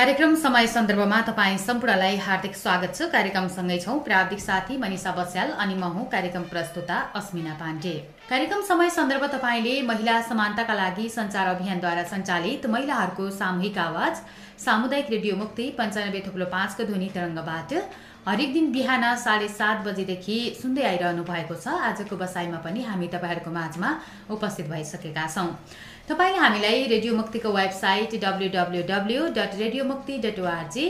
कार्यक्रम समय सन्दर्भमा तपाईँ सम्पूर्णलाई हार्दिक स्वागत छ। कार्यक्रमसँगै छौँ प्राविधिक साथी मनिषा बस्याल अनि म हुँ कार्यक्रम प्रस्तुता अस्मिना पाण्डे। कार्यक्रम समय सन्दर्भ तपाईँले महिला समानताका लागि संचार अभियानद्वारा सञ्चालित महिलाहरूको सामूहिक आवाज सामुदायिक रेडियो मुक्ति पञ्चानब्बे थुप्लो पाँचको ध्वनि तरङ्गबाट हरेक दिन बिहान साढे सात बजेदेखि सुन्दै आइरहनु भएको छ। आजको बसाइमा पनि हामी तपाईँहरूको माझमा उपस्थित भइसकेका छौँ। तपाईँले हामीलाई रेडियो मुक्तिको website W W W dot radio Mukti dot O R G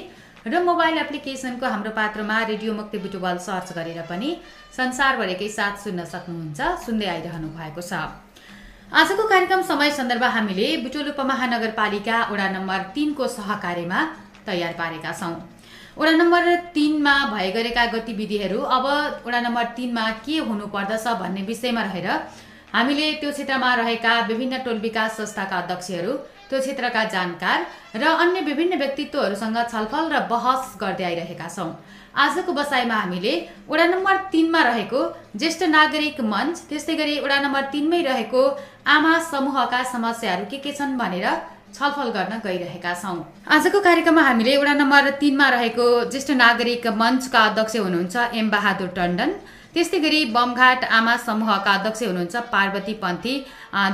र मोबाइल एप्लिकेसनको हाम्रो पात्रमा रेडियो मुक्ति बुटुबल सर्च गरेर पनि संसारभरिकै साथ सुन्न सक्नुहुन्छ सुन्दै आइरहनु भएको छ। आजको कार्यक्रम समय सन्दर्भ हामीले बुटोल उपमहानगरपालिका वडा नम्बर तिनको सहकार्यमा तयार पारेका छौँ। वडा नम्बर तिनमा भए गरेका गतिविधिहरू अब वडा नम्बर तिनमा के हुनुपर्दछ भन्ने विषयमा रहेर हामीले त्यो क्षेत्रमा रहेका विभिन्न टोल विकास संस्थाका अध्यक्षहरू त्यो क्षेत्रका जानकार र अन्य विभिन्न व्यक्तित्वहरूसँग छलफल र बहस गर्दै आइरहेका छौँ। आजको बसाइमा हामीले वडा नम्बर तिनमा रहेको ज्येष्ठ नागरिक मञ्च त्यस्तै गरी वडा नम्बर तिनमै रहेको आमा समूहका समस्याहरू के के छन् भनेर छलफल गर्न गइरहेका छौँ। आजको कार्यक्रममा हामीले वडा नम्बर तिनमा रहेको ज्येष्ठ नागरिक मञ्चका अध्यक्ष हुनुहुन्छ एम बहादुर टन्डन त्यस्तै गरी बमघाट आमा समूहका अध्यक्ष हुनुहुन्छ पार्वती पन्थी।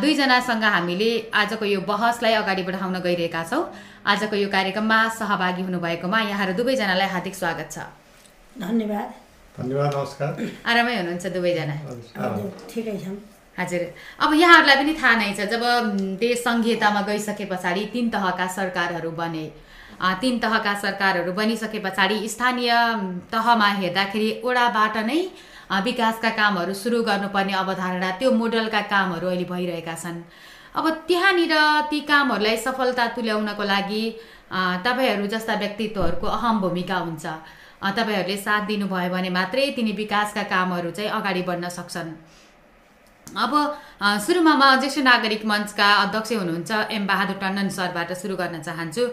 दुईजनासँग हामीले आजको यो बहसलाई अगाडि बढाउन गइरहेका छौँ। आजको यो कार्यक्रममा सहभागी हुनुभएकोमा यहाँहरू दुवैजनालाई हार्दिक स्वागत छ। धन्यवाद। धन्यवाद नमस्कार। आरामै हुनुहुन्छ दुवैजना? हजुर ठिकै छौँ। हजुर। अब यहाँहरूलाई पनि थाहा नै छ जब देश सङ्घीयतामा गइसके पछाडि तिन तहका सरकारहरू बने। तिन तहका सरकारहरू बनिसके पछाडि स्थानीय तहमा हेर्दाखेरि ओडाबाट नै विकासका कामहरू सुरु गर्नुपर्ने अवधारणा त्यो मोडलका कामहरू अहिले भइरहेका छन्। अब त्यहाँनिर ती कामहरूलाई सफलता तुल्याउनको लागि तपाईँहरू जस्ता व्यक्तित्वहरूको अहम भूमिका हुन्छ। तपाईँहरूले साथ दिनुभयो भने मात्रै तिनी विकासका कामहरू चाहिँ अगाडि बढ्न सक्छन्। अब सुरुमा म ज्येष्ठ नागरिक मञ्चका अध्यक्ष हुनुहुन्छ एम बहादुर टन्डन सरबाट सुरु गर्न चाहन्छु।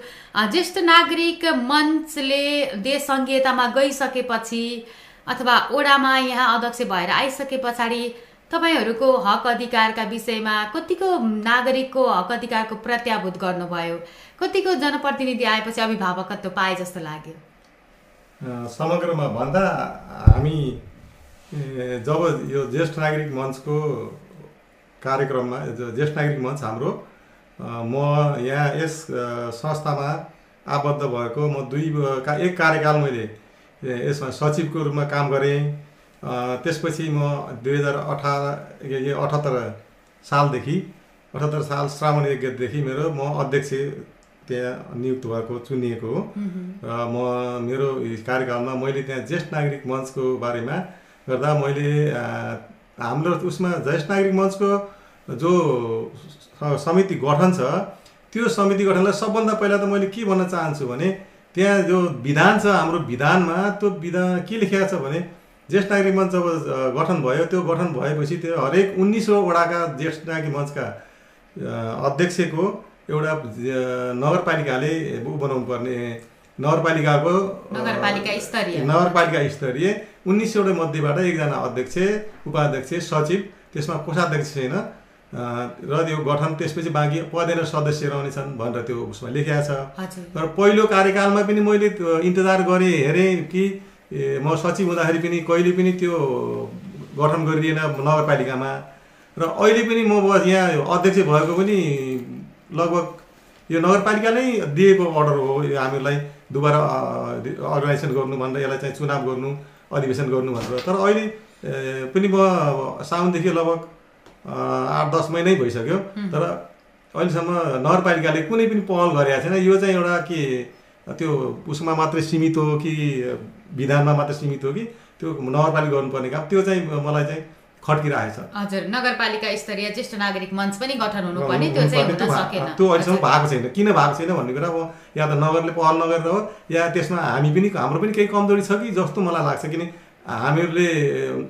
ज्येष्ठ नागरिक मञ्चले देश सङ्घीयतामा गइसकेपछि अथवा ओडामा यहाँ अध्यक्ष भएर आइसके पछाडि तपाईँहरूको हक अधिकारका विषयमा कतिको नागरिकको हक अधिकारको प्रत्याभूत गर्नुभयो? कतिको जनप्रतिनिधि आएपछि अभिभावकत्व पाए जस्तो लाग्यो? समग्रमा भन्दा हामी जब यो ज्येष्ठ नागरिक मञ्चको कार्यक्रममा ज्येष्ठ नागरिक मञ्च हाम्रो म यहाँ यस संस्थामा आबद्ध भएको म दुई का एक कार्यकाल मैले यसमा सचिवको रूपमा काम गरेँ। त्यसपछि म दुई हजार अठार अठहत्तर सालदेखि अठहत्तर साल श्रावण गतेदेखि मेरो म अध्यक्ष त्यहाँ नियुक्त भएको चुनिएको हो। र म मेरो कार्यकालमा मैले त्यहाँ ज्येष्ठ नागरिक मञ्चको बारेमा गर्दा मैले हाम्रो उसमा ज्येष्ठ नागरिक मञ्चको जो समिति गठन छ त्यो समिति गठनलाई सबभन्दा पहिला त मैले के भन्न चाहन्छु भने त्यहाँ जो विधान छ हाम्रो विधानमा त्यो विधान के लेखेको छ भने ज्येष्ठ नागरिक मञ्च जब गठन भयो त्यो गठन भएपछि त्यो हरेक उन्नाइसवटाका ज्येष्ठ नागरिक मञ्चका अध्यक्षको एउटा नगरपालिकाले ऊ बनाउनु पर्ने नगरपालिकाको नगरपालिका स्तरीय। नगरपालिका स्तरीय उन्नाइसवटा मध्येबाट एकजना अध्यक्ष उपाध्यक्ष सचिव त्यसमा कोषाध्यक्ष छैन। र त्यो गठन त्यसपछि बाँकी पदेन सदस्य रहनेछन् भनेर त्यो उसमा लेखिएको छ। तर पहिलो कार्यकालमा पनि मैले इन्तजार गरेँ हेरेँ कि म सचिव हुँदाखेरि पनि कहिले पनि त्यो गठन गरिएन नगरपालिकामा। र अहिले पनि म यहाँ अध्यक्ष भएको पनि लगभग यो नगरपालिका नै दिएको अर्डर हो यो हामीलाई दुबारा अर्गनाइजेसन गर्नु भनेर यसलाई चाहिँ चुनाव गर्नु अधिवेशन गर्नु भनेर। तर अहिले पनि म साउनदेखि लगभग आठ दस महिनै भइसक्यो। तर अहिलेसम्म नगरपालिकाले कुनै पनि पहल गरेका छैन। यो चाहिँ एउटा के त्यो उसमा मात्रै सीमित हो कि विधानमा मात्रै सीमित हो कि त्यो नगरपालिका गर्नुपर्ने काम त्यो चाहिँ मलाई चाहिँ खड्किरहेको छ। हजुर नगरपालिका स्तरीय ज्येष्ठ नागरिक मञ्च पनि गठन हुनुपर्ने त्यो चाहिँ हुन सकेन। त्यो अहिलेसम्म भएको छैन। किन भएको छैन भन्ने कुरा अब या त नगरले पहल नगरेर हो या त्यसमा हामी पनि हाम्रो पनि केही कमजोरी छ कि जस्तो मलाई लाग्छ। किन हामीहरूले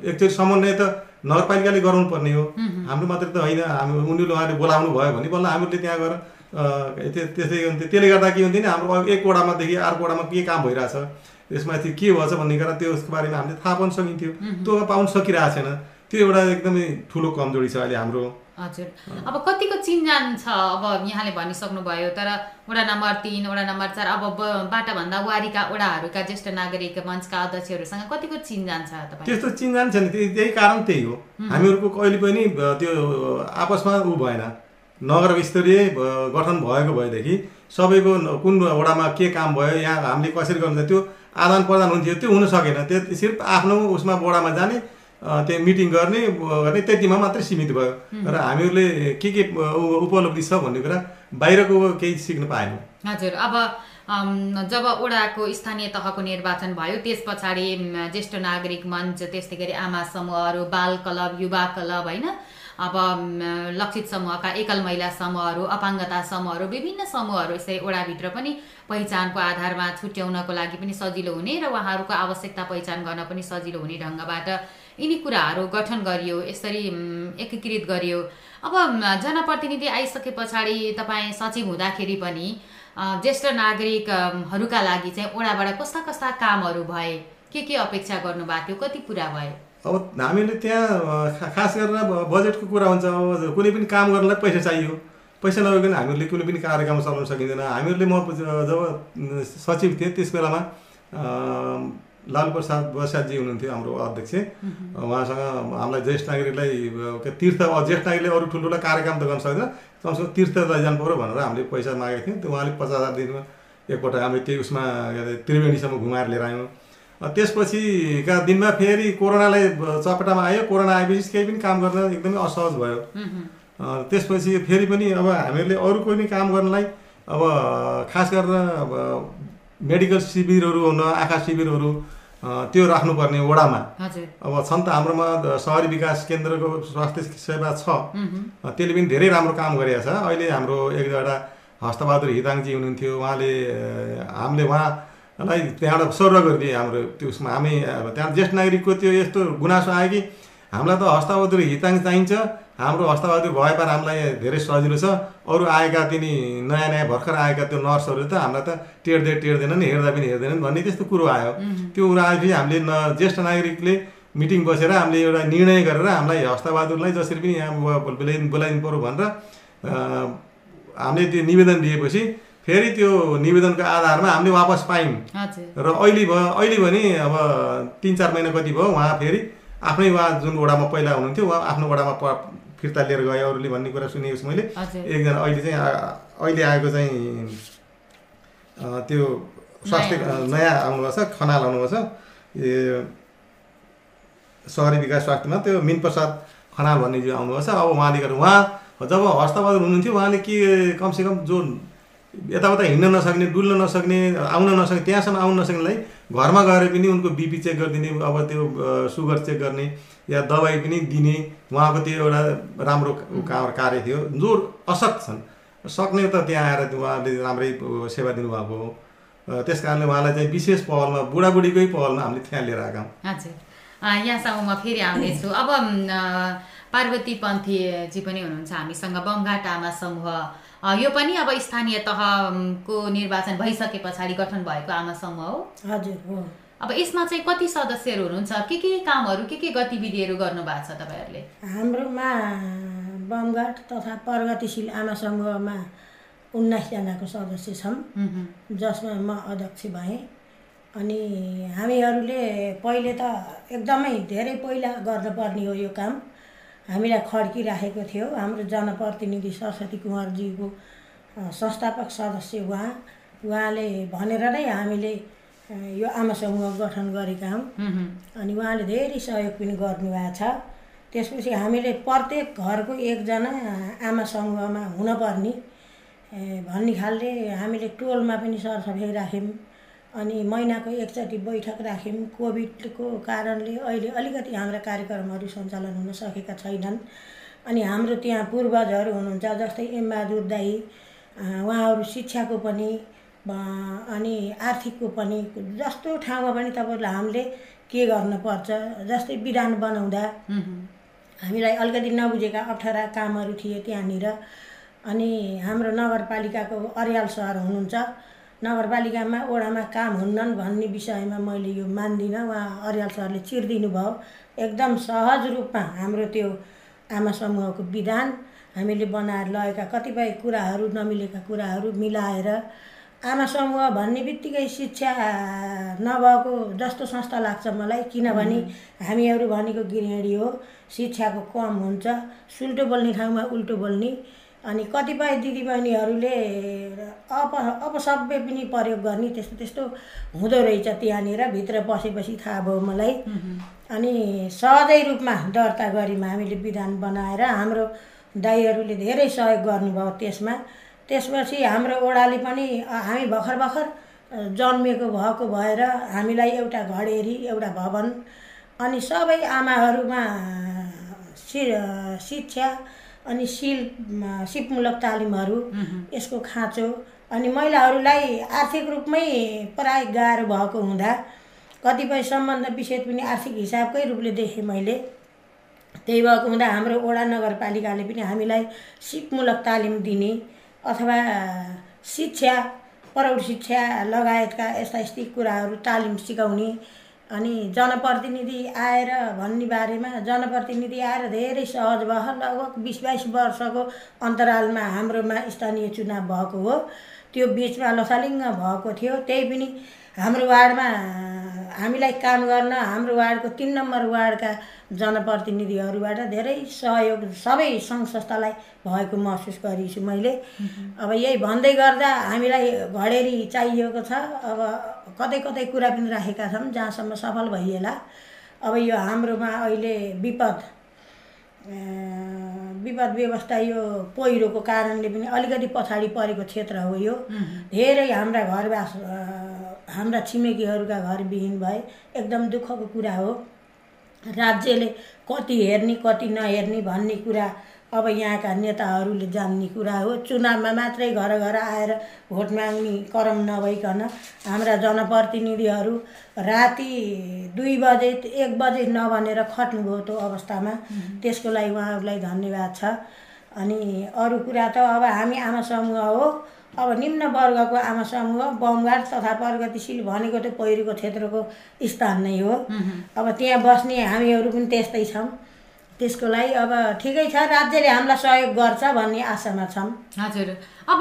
एकचोटि समन्वय त नगरपालिकाले गराउनु पर्ने हो हाम्रो मात्रै त होइन। हामी उनीहरूले उहाँले बोलाउनु भयो भने बल्ल हामीले त्यहाँ गएर त्यसै त्यसले गर्दा के हुन्थ्यो नि हाम्रो एक वडामादेखि अर्को वडामा के काम भइरहेछ त्यसमाथि के भएछ भन्ने कुरा त्यसको बारेमा हामीले थाहा पाउन सकिन्थ्यो। त्यो पाउन सकिरहेको छैन त्यो एउटा एकदमै ठुलो कमजोरी छ अहिले हाम्रो हजुर। अब कतिको चिन्जान छ अब यहाँले भनिसक्नुभयो तर वडा नम्बर तिन वडा नम्बर चार अब बाटाभन्दा वारीका वडाहरूका ज्येष्ठ नागरिक मञ्चका अध्यक्षहरूसँग कतिको चिन्जान छ तपाईँ? त्यस्तो चिन्जान छैन त्यही त्यही कारण त्यही हो। हामीहरूको कहिले पनि त्यो आपसमा ऊ भएन। नगर स्तरीय गठन भएको भएदेखि सबैको कुन वडामा के काम भयो यहाँ हामीले कसरी गर्नु त्यो आदान प्रदान हुन्थ्यो त्यो हुन सकेन। त्यो सिर्फ आफ्नो उसमा वडामा जाने त्यो मिटिङ गर्ने गर्ने त्यतिमा मात्रै सीमित भयो। र हामीहरूले के के उपलब्धि छ भन्ने कुरा बाहिरको केही सिक्न पाएनौँ। हजुर अब जब ओडाको स्थानीय तहको निर्वाचन भयो त्यस पछाडि ज्येष्ठ नागरिक मञ्च त्यस्तै गरी आमा समूहहरू बाल क्लब युवा क्लब होइन? अब लक्षित समूहका एकल महिला समूहहरू अपाङ्गता समूहहरू विभिन्न समूहहरू यसै ओडाभित्र पनि पहिचानको आधारमा छुट्याउनको लागि पनि सजिलो हुने र उहाँहरूको आवश्यकता पहिचान गर्न पनि सजिलो हुने ढङ्गबाट यिनी कुराहरू गठन गरियो यसरी एकीकृत गरियो। अब जनप्रतिनिधि आइसके पछाडि तपाईँ सचिव हुँदाखेरि पनि ज्येष्ठ नागरिकहरूका लागि चाहिँ ओडाबाट कस्ता कस्ता कामहरू भए के के अपेक्षा गर्नुभएको थियो कति पुरा भयो अब हामीले त्यहाँ खास गरेर बजेटको कुरा हुन्छ अब कुनै पनि काम गर्नलाई पैसा चाहियो। पैसा नभइकन हामीहरूले कुनै पनि कार्यक्रम चलाउन सकिँदैन। हामीहरूले म जब सचिव थिएँ त्यस बेलामा अ, लालु प्रसाद बसाजी हुनुहुन्थ्यो हाम्रो अध्यक्ष। उहाँसँग हामीलाई ज्येष्ठ नागरिकलाई तीर्थ ज्येष्ठ नागरिकले अरू ठुल्ठुलो कार्यक्रम त गर्न सक्दैन। कमसेकम तीर्थ लैजानु पऱ्यो भनेर हामीले पैसा मागेको थियौँ। त्यो उहाँले पचास हजार दिनमा एकपल्ट हामीले त्यही उसमा के अरे त्रिवेणीसम्म घुमाएर लिएर आयौँ। त्यसपछिका दिनमा फेरि कोरोनालाई चपेटामा आयो। कोरोना आएपछि केही पनि काम गर्न एकदमै असहज भयो। त्यसपछि फेरि पनि अब हामीहरूले अरू कोही पनि काम गर्नलाई अब खास गरेर अब मेडिकल शिविरहरू हुन आँखा शिविरहरू त्यो राख्नुपर्ने वडामा। अब छन् त हाम्रोमा सहरी विकास केन्द्रको स्वास्थ्य सेवा छ। त्यसले पनि धेरै राम्रो काम गरेको छ। अहिले हाम्रो एकजना हस्तबहादुर हिदाङजी हुनुहुन्थ्यो। उहाँले हामीले उहाँलाई त्यहाँबाट सर्व गरिदिए हाम्रो त्यो उसमा। हामी त्यहाँ ज्येष्ठ नागरिकको त्यो यस्तो गुनासो आयो कि हामीलाई त हस्तबहादुर हिताङ चाहिन्छ। हाम्रो हस्तबहादुर भए पार हामीलाई धेरै सजिलो छ। अरू आएका तिनी नयाँ नयाँ भर्खर आएका त्यो नर्सहरू त हामीलाई त टेर्दै टेर्दैनन् हेर्दा पनि हेर्दैनन् भन्ने त्यस्तो कुरो आयो। त्यो कुरो आएपछि हामीले न ज्येष्ठ नागरिकले मिटिङ बसेर हामीले एउटा निर्णय गरेर हामीलाई हस्तबहादुरलाई जसरी पनि यहाँ बोलाइ बोलाइदिनु पऱ्यो भनेर हामीले त्यो निवेदन दिएपछि फेरि त्यो निवेदनको आधारमा हामीले वापस पायौँ। र अहिले भयो अहिले भने अब तिन चार महिना कति भयो उहाँ फेरि आफ्नै उहाँ जुन वडामा पहिला हुनुहुन्थ्यो उहाँ आफ्नो वडामा फिर्ता लिएर गयो अरूले भन्ने कुरा सुनेको छु मैले। एकजना अहिले चाहिँ अहिले आएको चाहिँ त्यो स्वास्थ्य नयाँ आउनुभएको छ खनाल आउनुभएको छ। ए सहरी विकास स्वास्थ्यमा त्यो मिन प्रसाद खनाल भन्ने जो आउनुभएको छ। अब उहाँले गरेर उहाँ जब हस्तबहादुर हुनुहुन्थ्यो उहाँले के कमसेकम जो यताउता हिँड्न नसक्ने डुल्न नसक्ने आउन नसक्ने त्यहाँसम्म आउन नसक्नेलाई घरमा गएर पनि उनको बिपी चेक गरिदिने अब त्यो सुगर चेक गर्ने या दबाई पनि दिने उहाँको त्यो एउटा राम्रो कार्य थियो। जो असक्त छन् सक्ने त त्यहाँ आएर उहाँले राम्रै सेवा दिनुभएको हो। त्यस कारणले उहाँलाई चाहिँ विशेष पहलमा बुढाबुढीकै पहलमा हामीले त्यहाँ लिएर आएका हौँ। हजुर। यहाँसम्म म फेरि आउनेछु। अब पार्वती पन्थीजी पनि हुनुहुन्छ हामीसँग बमघाट आमा समूह यो पनि अब स्थानीय तहको निर्वाचन भइसके पछाडि गठन भएको आमा समूह हो। हजुर हो। अब यसमा चाहिँ कति सदस्यहरू हुनुहुन्छ के के कामहरू के के गतिविधिहरू गर्नु भएको छ तपाईँहरूले? हाम्रोमा बमघाट तथा प्रगतिशील आमा समूहमा उन्नाइसजनाको सदस्य छौँ. जसमा म अध्यक्ष भएँ। अनि हामीहरूले पहिले त एकदमै धेरै पहिला गर्नुपर्ने हो यो काम। हामीलाई खड्किराखेको थियो। हाम्रो जनप्रतिनिधि सरस्वती कुँवरजीको संस्थापक सदस्य उहाँ। उहाँले भनेर नै हामीले यो आमा समूह गठन गरेका हौँ. अनि उहाँले धेरै सहयोग पनि गर्नुभएको छ। त्यसपछि हामीले प्रत्येक घरको एकजना आमा समूहमा हुनपर्ने भन्ने खालले हामीले टोलमा पनि सरसफाइ राख्यौँ। अनि महिनाको एकचोटि बैठक राख्यौँ। कोभिडको कारणले अहिले अलिकति हाम्रा कार्यक्रमहरू सञ्चालन हुन सकेका छैनन्। अनि हाम्रो त्यहाँ पूर्वजहरू हुनुहुन्छ जस्तै एमबहादुर दाई उहाँहरू शिक्षाको पनि अनि आर्थिकको पनि जस्तो ठाउँमा पनि तपाईँहरूलाई हामीले के गर्नुपर्छ जस्तै विधान बनाउँदा. हामीलाई अलिकति नबुझेका अप्ठ्यारा कामहरू थिए त्यहाँनिर। अनि हाम्रो नगरपालिकाको अर्याल सर हुनुहुन्छ। नगरपालिकामा ओडामा काम हुन्नन् भन्ने विषयमा मैले यो मान्दिनँ। उहाँ अर्याल सरले चिरिदिनु भयो। एकदम सहज रूपमा हाम्रो त्यो आमा समूहको विधान। हामीले बनाएर लगेका कतिपय कुराहरू नमिलेका कुराहरू मिलाएर आमा समूह भन्ने बित्तिकै शिक्षा नभएको जस्तो संस्था लाग्छ मलाई। किनभने हामीहरू भनेको गृहिणी हो। शिक्षाको कम हुन्छ। सुल्टो बोल्ने ठाउँमा उल्टो बोल्ने अनि कतिपय दिदीबहिनीहरूले अप अपसभ्य पनि प्रयोग गर्ने त्यस्तो त्यस्तो हुँदो रहेछ त्यहाँनिर भित्र बसेपछि थाहा भयो मलाई। अनि सहजै रूपमा दर्ता गऱ्यौँ हामीले विधान बनाएर हाम्रो दाईहरूले धेरै सहयोग गर्नुभयो त्यसमा। त्यसपछि हाम्रो ओडाले पनि हामी भर्खर भर्खर जन्मिएको भएको भएर हामीलाई एउटा घडेरी एउटा भवन अनि सबै आमाहरूमा सि शिक्षा अनि सिल सिपमूलक तालिमहरू यसको खाँचो। अनि महिलाहरूलाई आर्थिक रूपमै प्राय गाह्रो भएको हुँदा कतिपय सम्बन्ध विच्छेद पनि आर्थिक हिसाबकै रूपले देखेँ मैले। त्यही भएको हुँदा हाम्रो वडा नगरपालिकाले पनि हामीलाई सिपमूलक तालिम दिने अथवा शिक्षा प्रौढ शिक्षा लगायतका यस्ता यस्ती कुराहरू तालिम सिकाउने अनि जनप्रतिनिधि आएर भन्ने बारेमा जनप्रतिनिधि आएर धेरै सहज भयो। लगभग बिस बाइस वर्षको अन्तरालमा हाम्रोमा स्थानीय चुनाव भएको हो। त्यो बिचमा लसालिङ्ग भएको थियो। त्यही पनि हाम्रो वार्डमा हामीलाई काम गर्न हाम्रो वार्डको तिन नम्बर वार्डका जनप्रतिनिधिहरूबाट धेरै सहयोग सबै सङ्घ संस्थालाई भएको महसुस गरेको छु मैले। अब यही भन्दै गर्दा हामीलाई घडेरी चाहिएको छ। अब कतै कतै कुरा पनि राखेका छौँ जहाँसम्म सफल भइएला। अब यो हाम्रोमा अहिले विपद विपद व्यवस्था यो पहिरोको कारणले पनि अलिकति पछाडि परेको क्षेत्र हो यो। धेरै हाम्रा घरवास हाम्रा छिमेकीहरूका घर विहीन भए एकदम दुःखको कुरा हो। राज्यले कति हेर्ने कति नहेर्ने भन्ने कुरा अब यहाँका नेताहरूले जान्ने कुरा हो। चुनावमा मात्रै घर घर आएर भोट माग्ने क्रम नभइकन हाम्रा जनप्रतिनिधिहरू राति दुई बजे एक बजे नभनेर खट्नुभयो त्यो अवस्थामा त्यसको लागि उहाँहरूलाई धन्यवाद छ। अनि अरू कुरा त अब हामी आमा समूह हो। अब निम्न वर्गको आमा समूह बमगाड तथा प्रगतिशील भनेको त पहिरोको क्षेत्रको स्थान नै हो। अब त्यहाँ बस्ने हामीहरू पनि त्यस्तै छौँ। त्यसको लागि अब ठिकै छ राज्यले हामीलाई सहयोग गर्छ भन्ने आशामा छौँ हजुर। अब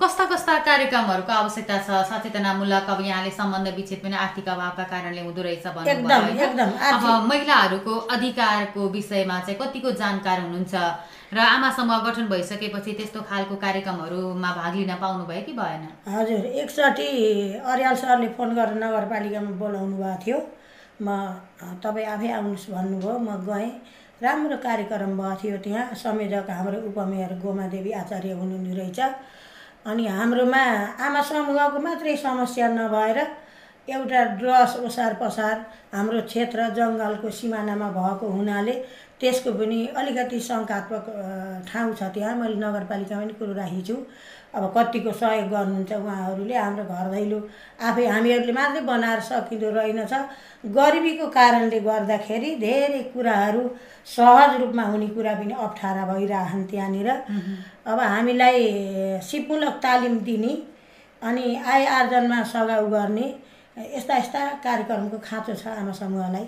कस्ता कस्ता कार्यक्रमहरूको आवश्यकता छ? सचेतनामूलक अब यहाँले सम्बन्ध विच्छेद पनि आर्थिक अभावका कारणले हुँदो रहेछ एकदम एकदम अब महिलाहरूको अधिकारको विषयमा चाहिँ कतिको जानकार हुनुहुन्छ? र आमा समूह गठन भइसकेपछि त्यस्तो खालको कार्यक्रमहरूमा भाग लिन पाउनु भयो कि भएन? हजुर एकचोटि अर्याल सरले फोन गरेर नगरपालिकामा बोलाउनु भएको थियो। म तपाईँ आफै आउनुहोस् भन्नुभयो म गएँ। राम्रो कार्यक्रम भएको थियो त्यहाँ। संयोजक हाम्रो उपमेयर गोमादेवी आचार्य हुनुहुने रहेछ। अनि हाम्रोमा आमा समूहको मात्रै समस्या नभएर एउटा ड्रस ओसार पसार हाम्रो क्षेत्र जङ्गलको सिमानामा भएको हुनाले त्यसको पनि अलिकति शङ्कात्मक ठाउँ छ त्यहाँ। मैले नगरपालिकामा पनि कुरो राखेको छु। अब कतिको सहयोग गर्नुहुन्छ उहाँहरूले हाम्रो घर दैलो आफै हामीहरूले मात्रै बनाएर सकिँदो रहेनछ। गरिबीको कारणले गर्दाखेरि धेरै कुराहरू सहज रूपमा हुने कुरा पनि अप्ठ्यारा भइरहन् त्यहाँनिर। अब हामीलाई सिपमूलक तालिम दिने अनि आय आर्जनमा सघाउ गर्ने यस्ता यस्ता कार्यक्रमको खाँचो छ आमा समूहलाई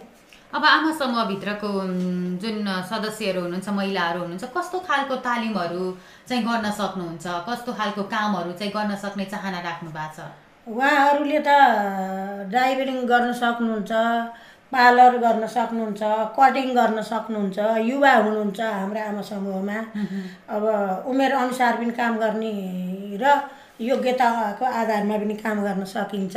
अब आमा समूहभित्रको जुन सदस्यहरू हुनुहुन्छ महिलाहरू हुनुहुन्छ कस्तो खालको तालिमहरू चाहिँ गर्न सक्नुहुन्छ? कस्तो खालको कामहरू चाहिँ गर्न सक्ने चाहना राख्नु भएको छ? उहाँहरूले त ड्राइभिङ गर्न सक्नुहुन्छ पार्लर गर्न सक्नुहुन्छ कटिङ गर्न सक्नुहुन्छ युवा हुनुहुन्छ हाम्रो आमा समूहमा अब उमेर अनुसार पनि काम गर्ने र योग्यताको आधारमा पनि काम गर्न सकिन्छ।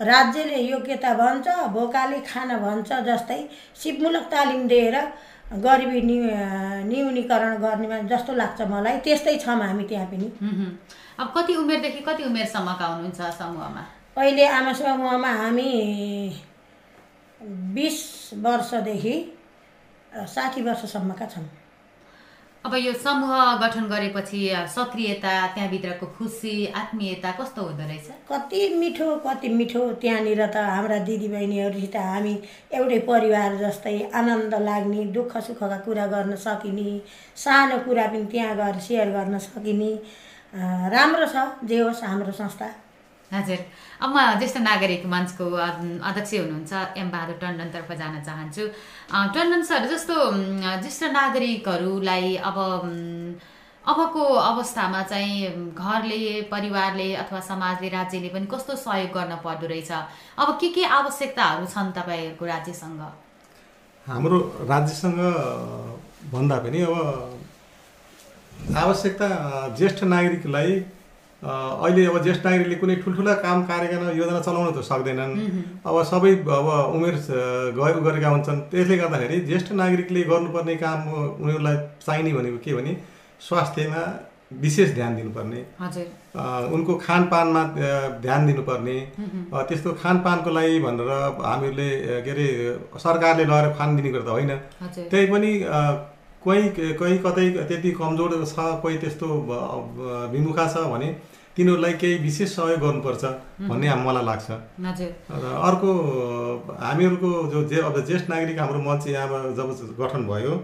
राज्यले योग्यता भन्छ भोकाले खान भन्छ जस्तै सिपमूलक तालिम दिएर गरिबी नि न्यूनीकरण गर्नेमा जस्तो लाग्छ मलाई। त्यस्तै छौँ हामी त्यहाँ पनि। अब कति उमेरदेखि कति उमेरसम्मका हुनुहुन्छ समूहमा? अहिले आमा समूहमा हामी बिस वर्षदेखि साठी वर्षसम्मका छौँ। अब यो समूह गठन गरेपछि सक्रियता त्यहाँभित्रको खुसी आत्मीयता कस्तो हुँदो रहेछ? कति मिठो कति मिठो। त्यहाँनिर त हाम्रा दिदीबहिनीहरूसित हामी एउटै परिवार जस्तै आनन्द लाग्ने दुःख सुखका कुरा गर्न सकिने सानो कुरा पनि त्यहाँ गएर सेयर गर्न सकिने। राम्रो छ जे होस् हाम्रो संस्था। हजुर। अब म ज्येष्ठ नागरिक मञ्चको अध्यक्ष हुनुहुन्छ एम बहादुर टन्डनतर्फ जान चाहन्छु। टन्डन सर जस्तो ज्येष्ठ नागरिकहरूलाई अब अबको अवस्थामा चाहिँ घरले परिवारले अथवा समाजले राज्यले पनि कस्तो सहयोग गर्न पर्दो रहेछ? अब के के आवश्यकताहरू छन् तपाईँहरूको राज्यसँग? हाम्रो राज्यसँग भन्दा पनि अब आवश्यकता ज्येष्ठ नागरिकलाई अहिले अब ज्येष्ठ नागरिकले कुनै ठुल्ठुला काम कार्यक्रम योजना चलाउन त सक्दैनन्। अब सबै अब उमेर गयो गरेका हुन्छन्। त्यसले गर्दाखेरि ज्येष्ठ नागरिकले गर्नुपर्ने काम उनीहरूलाई चाहिने भनेको के भने स्वास्थ्यमा विशेष ध्यान दिनुपर्ने। उनको खानपानमा ध्यान दिनुपर्ने। त्यस्तो खानपानको लागि भनेर हामीहरूले के अरे सरकारले लगेर खान दिने कुरा त होइन त्यही पनि कोही कोही कतै त्यति कमजोर छ कोही त्यस्तो विमुखा छ भने तिनीहरूलाई केही विशेष सहयोग गर्नुपर्छ भन्ने मलाई लाग्छ। र अर्को हामीहरूको जो जे अब ज्येष्ठ नागरिक हाम्रो मञ्च यहाँ जब गठन भयो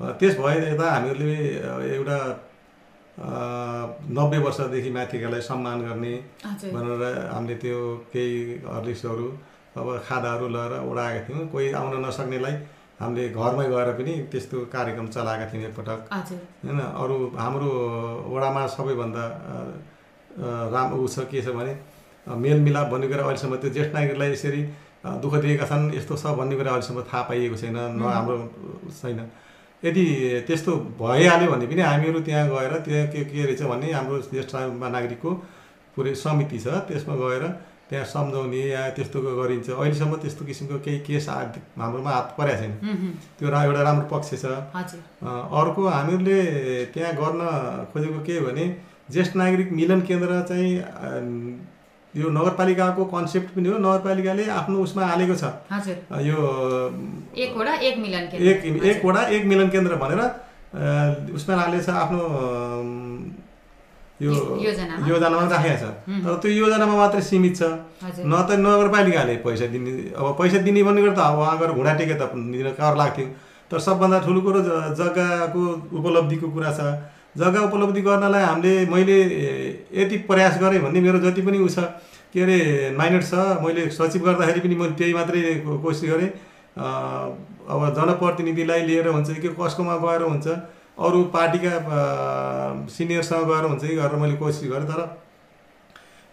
त्यस भए यता हामीहरूले एउटा नब्बे वर्षदेखि माथिकालाई सम्मान गर्ने भनेर हामीले त्यो केही हर्लिक्सहरू अब खादाहरू लगाएर उडाएका थियौँ। कोही आउन नसक्नेलाई हामीले घरमै गएर पनि त्यस्तो कार्यक्रम चलाएका थियौँ एकपटक। होइन अरू हाम्रो वडामा सबैभन्दा राम्रो ऊ छ के छ भने मेलमिलाप भन्ने कुरा अहिलेसम्म त्यो ज्येष्ठ नागरिकलाई यसरी दुःख दिएका छन् यस्तो छ भन्ने कुरा अहिलेसम्म थाहा पाइएको छैन न हाम्रो छैन। यदि त्यस्तो भइहाल्यो भने पनि हामीहरू त्यहाँ गएर त्यहाँ के के रहेछ भन्ने हाम्रो ज्येष्ठ नागरिकको पुरै समिति छ त्यसमा गएर त्यहाँ सम्झाउने या त्यस्तो गरिन्छ। अहिलेसम्म त्यस्तो किसिमको केही केस हाम्रोमा हात परेको छैन। त्यो रा- एउटा राम्रो पक्ष छ। अर्को हामीहरूले त्यहाँ गर्न खोजेको के भने ज्येष्ठ नागरिक मिलन केन्द्र चाहिँ यो नगरपालिकाको कन्सेप्ट पनि हो। नगरपालिकाले आफ्नो उसमा हालेको छ। यो एक वडा एक मिलन केन्द्र। एक मिलन केन्द्र भनेर उसमा हालेको छ आफ्नो यो योजनामा? राखेको छ। तर त्यो योजनामा मात्रै सीमित छ। न त नगरपालिकाले पैसा दिने अब पैसा दिने भन्ने त अब उहाँ गएर घुँडा टेके त दिन कर लाग्थ्यो। तर सबभन्दा ठुलो कुरो जग्गाको उपलब्धिको कुरा छ। जग्गा उपलब्धि गर्नलाई हामीले मैले यति प्रयास गरेँ भन्ने मेरो जति पनि उ छ के अरे माइनर छ मैले सचिव गर्दाखेरि पनि मैले त्यही मात्रै कोसिस गरेँ। अब जनप्रतिनिधिलाई लिएर हुन्छ कि कसकोमा गएर हुन्छ। अरू पार्टीका सिनियरसँग गएर हुन्छ कि गरेर मैले कोसिस गरेँ तर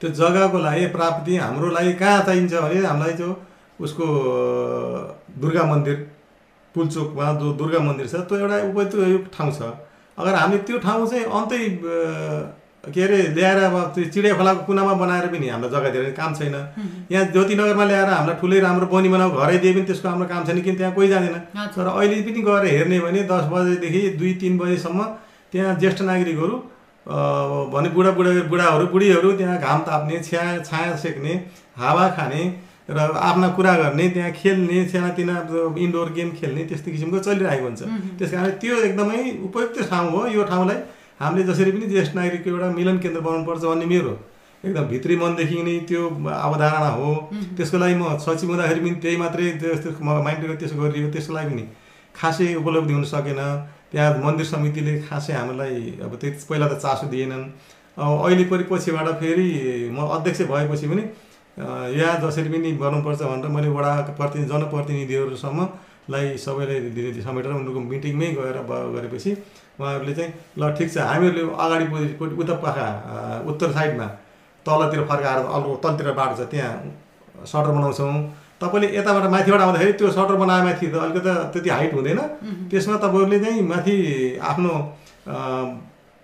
त्यो जग्गाको लागि प्राप्ति हाम्रो लागि कहाँ चाहिन्छ भने हामीलाई त्यो उसको दुर्गा मन्दिर पुलचोकमा जो दुर्गा मन्दिर छ त्यो एउटा उपयुक्त ठाउँ छ। अगर हामीले त्यो ठाउँ चाहिँ अन्तै के अरे ल्याएर अब त्यो चिडिया खोलाको कुनामा बनाएर पनि हामीलाई जग्गा दिएर काम छैन। यहाँ ज्योतिनगरमा ल्याएर हामीलाई ठुलै राम्रो बनी बनाऊ घरै दिए पनि त्यसको हाम्रो काम छैन किन त्यहाँ कोही जाँदैन। तर अहिले पनि गएर हेर्ने भने दस बजेदेखि दुई तिन बजेसम्म त्यहाँ ज्येष्ठ नागरिकहरू भने बुढा बुढा बुढाहरू बुढीहरू त्यहाँ घाम ताप्ने छ्या छाया सेक्ने हावा खाने र आफ्ना कुरा गर्ने त्यहाँ खेल्ने सानातिना इन्डोर गेम खेल्ने त्यस्तो किसिमको चलिरहेको हुन्छ। त्यस कारण त्यो एकदमै उपयुक्त ठाउँ हो यो ठाउँलाई हामीले जसरी पनि ज्येष्ठ नागरिकको एउटा मिलन केन्द्र बनाउनुपर्छ भन्ने मेरो एकदम भित्री मनदेखि नै त्यो अवधारणा हो। त्यसको लागि म सचिव हुँदाखेरि पनि त्यही मात्रै त्यस्तो माइन्ड त्यसो गरियो। त्यसको लागि पनि खासै उपलब्धि हुन सकेन। त्यहाँ मन्दिर समितिले खासै हामीलाई अब त्यति पहिला त चासो दिएनन्। अब अहिले परि पछिबाट फेरि म अध्यक्ष भएपछि पनि यहाँ जसरी पनि गर्नुपर्छ भनेर मैले वडा प्रति जनप्रतिनिधिहरूसम्मलाई सबैलाई दिने समेटेर उनीहरूको मिटिङमै गएर गरेपछि उहाँहरूले चाहिँ ल ठिक छ हामीहरूले अगाडि उता पाखा उत्तर साइडमा तलतिर फर्काएर अर्को तलतिर बाटो छ त्यहाँ सटर बनाउँछौँ। तपाईँले यताबाट माथिबाट आउँदाखेरि त्यो सटर बनाए माथि त अलिकति त्यति हाइट हुँदैन। त्यसमा तपाईँहरूले चाहिँ माथि आफ्नो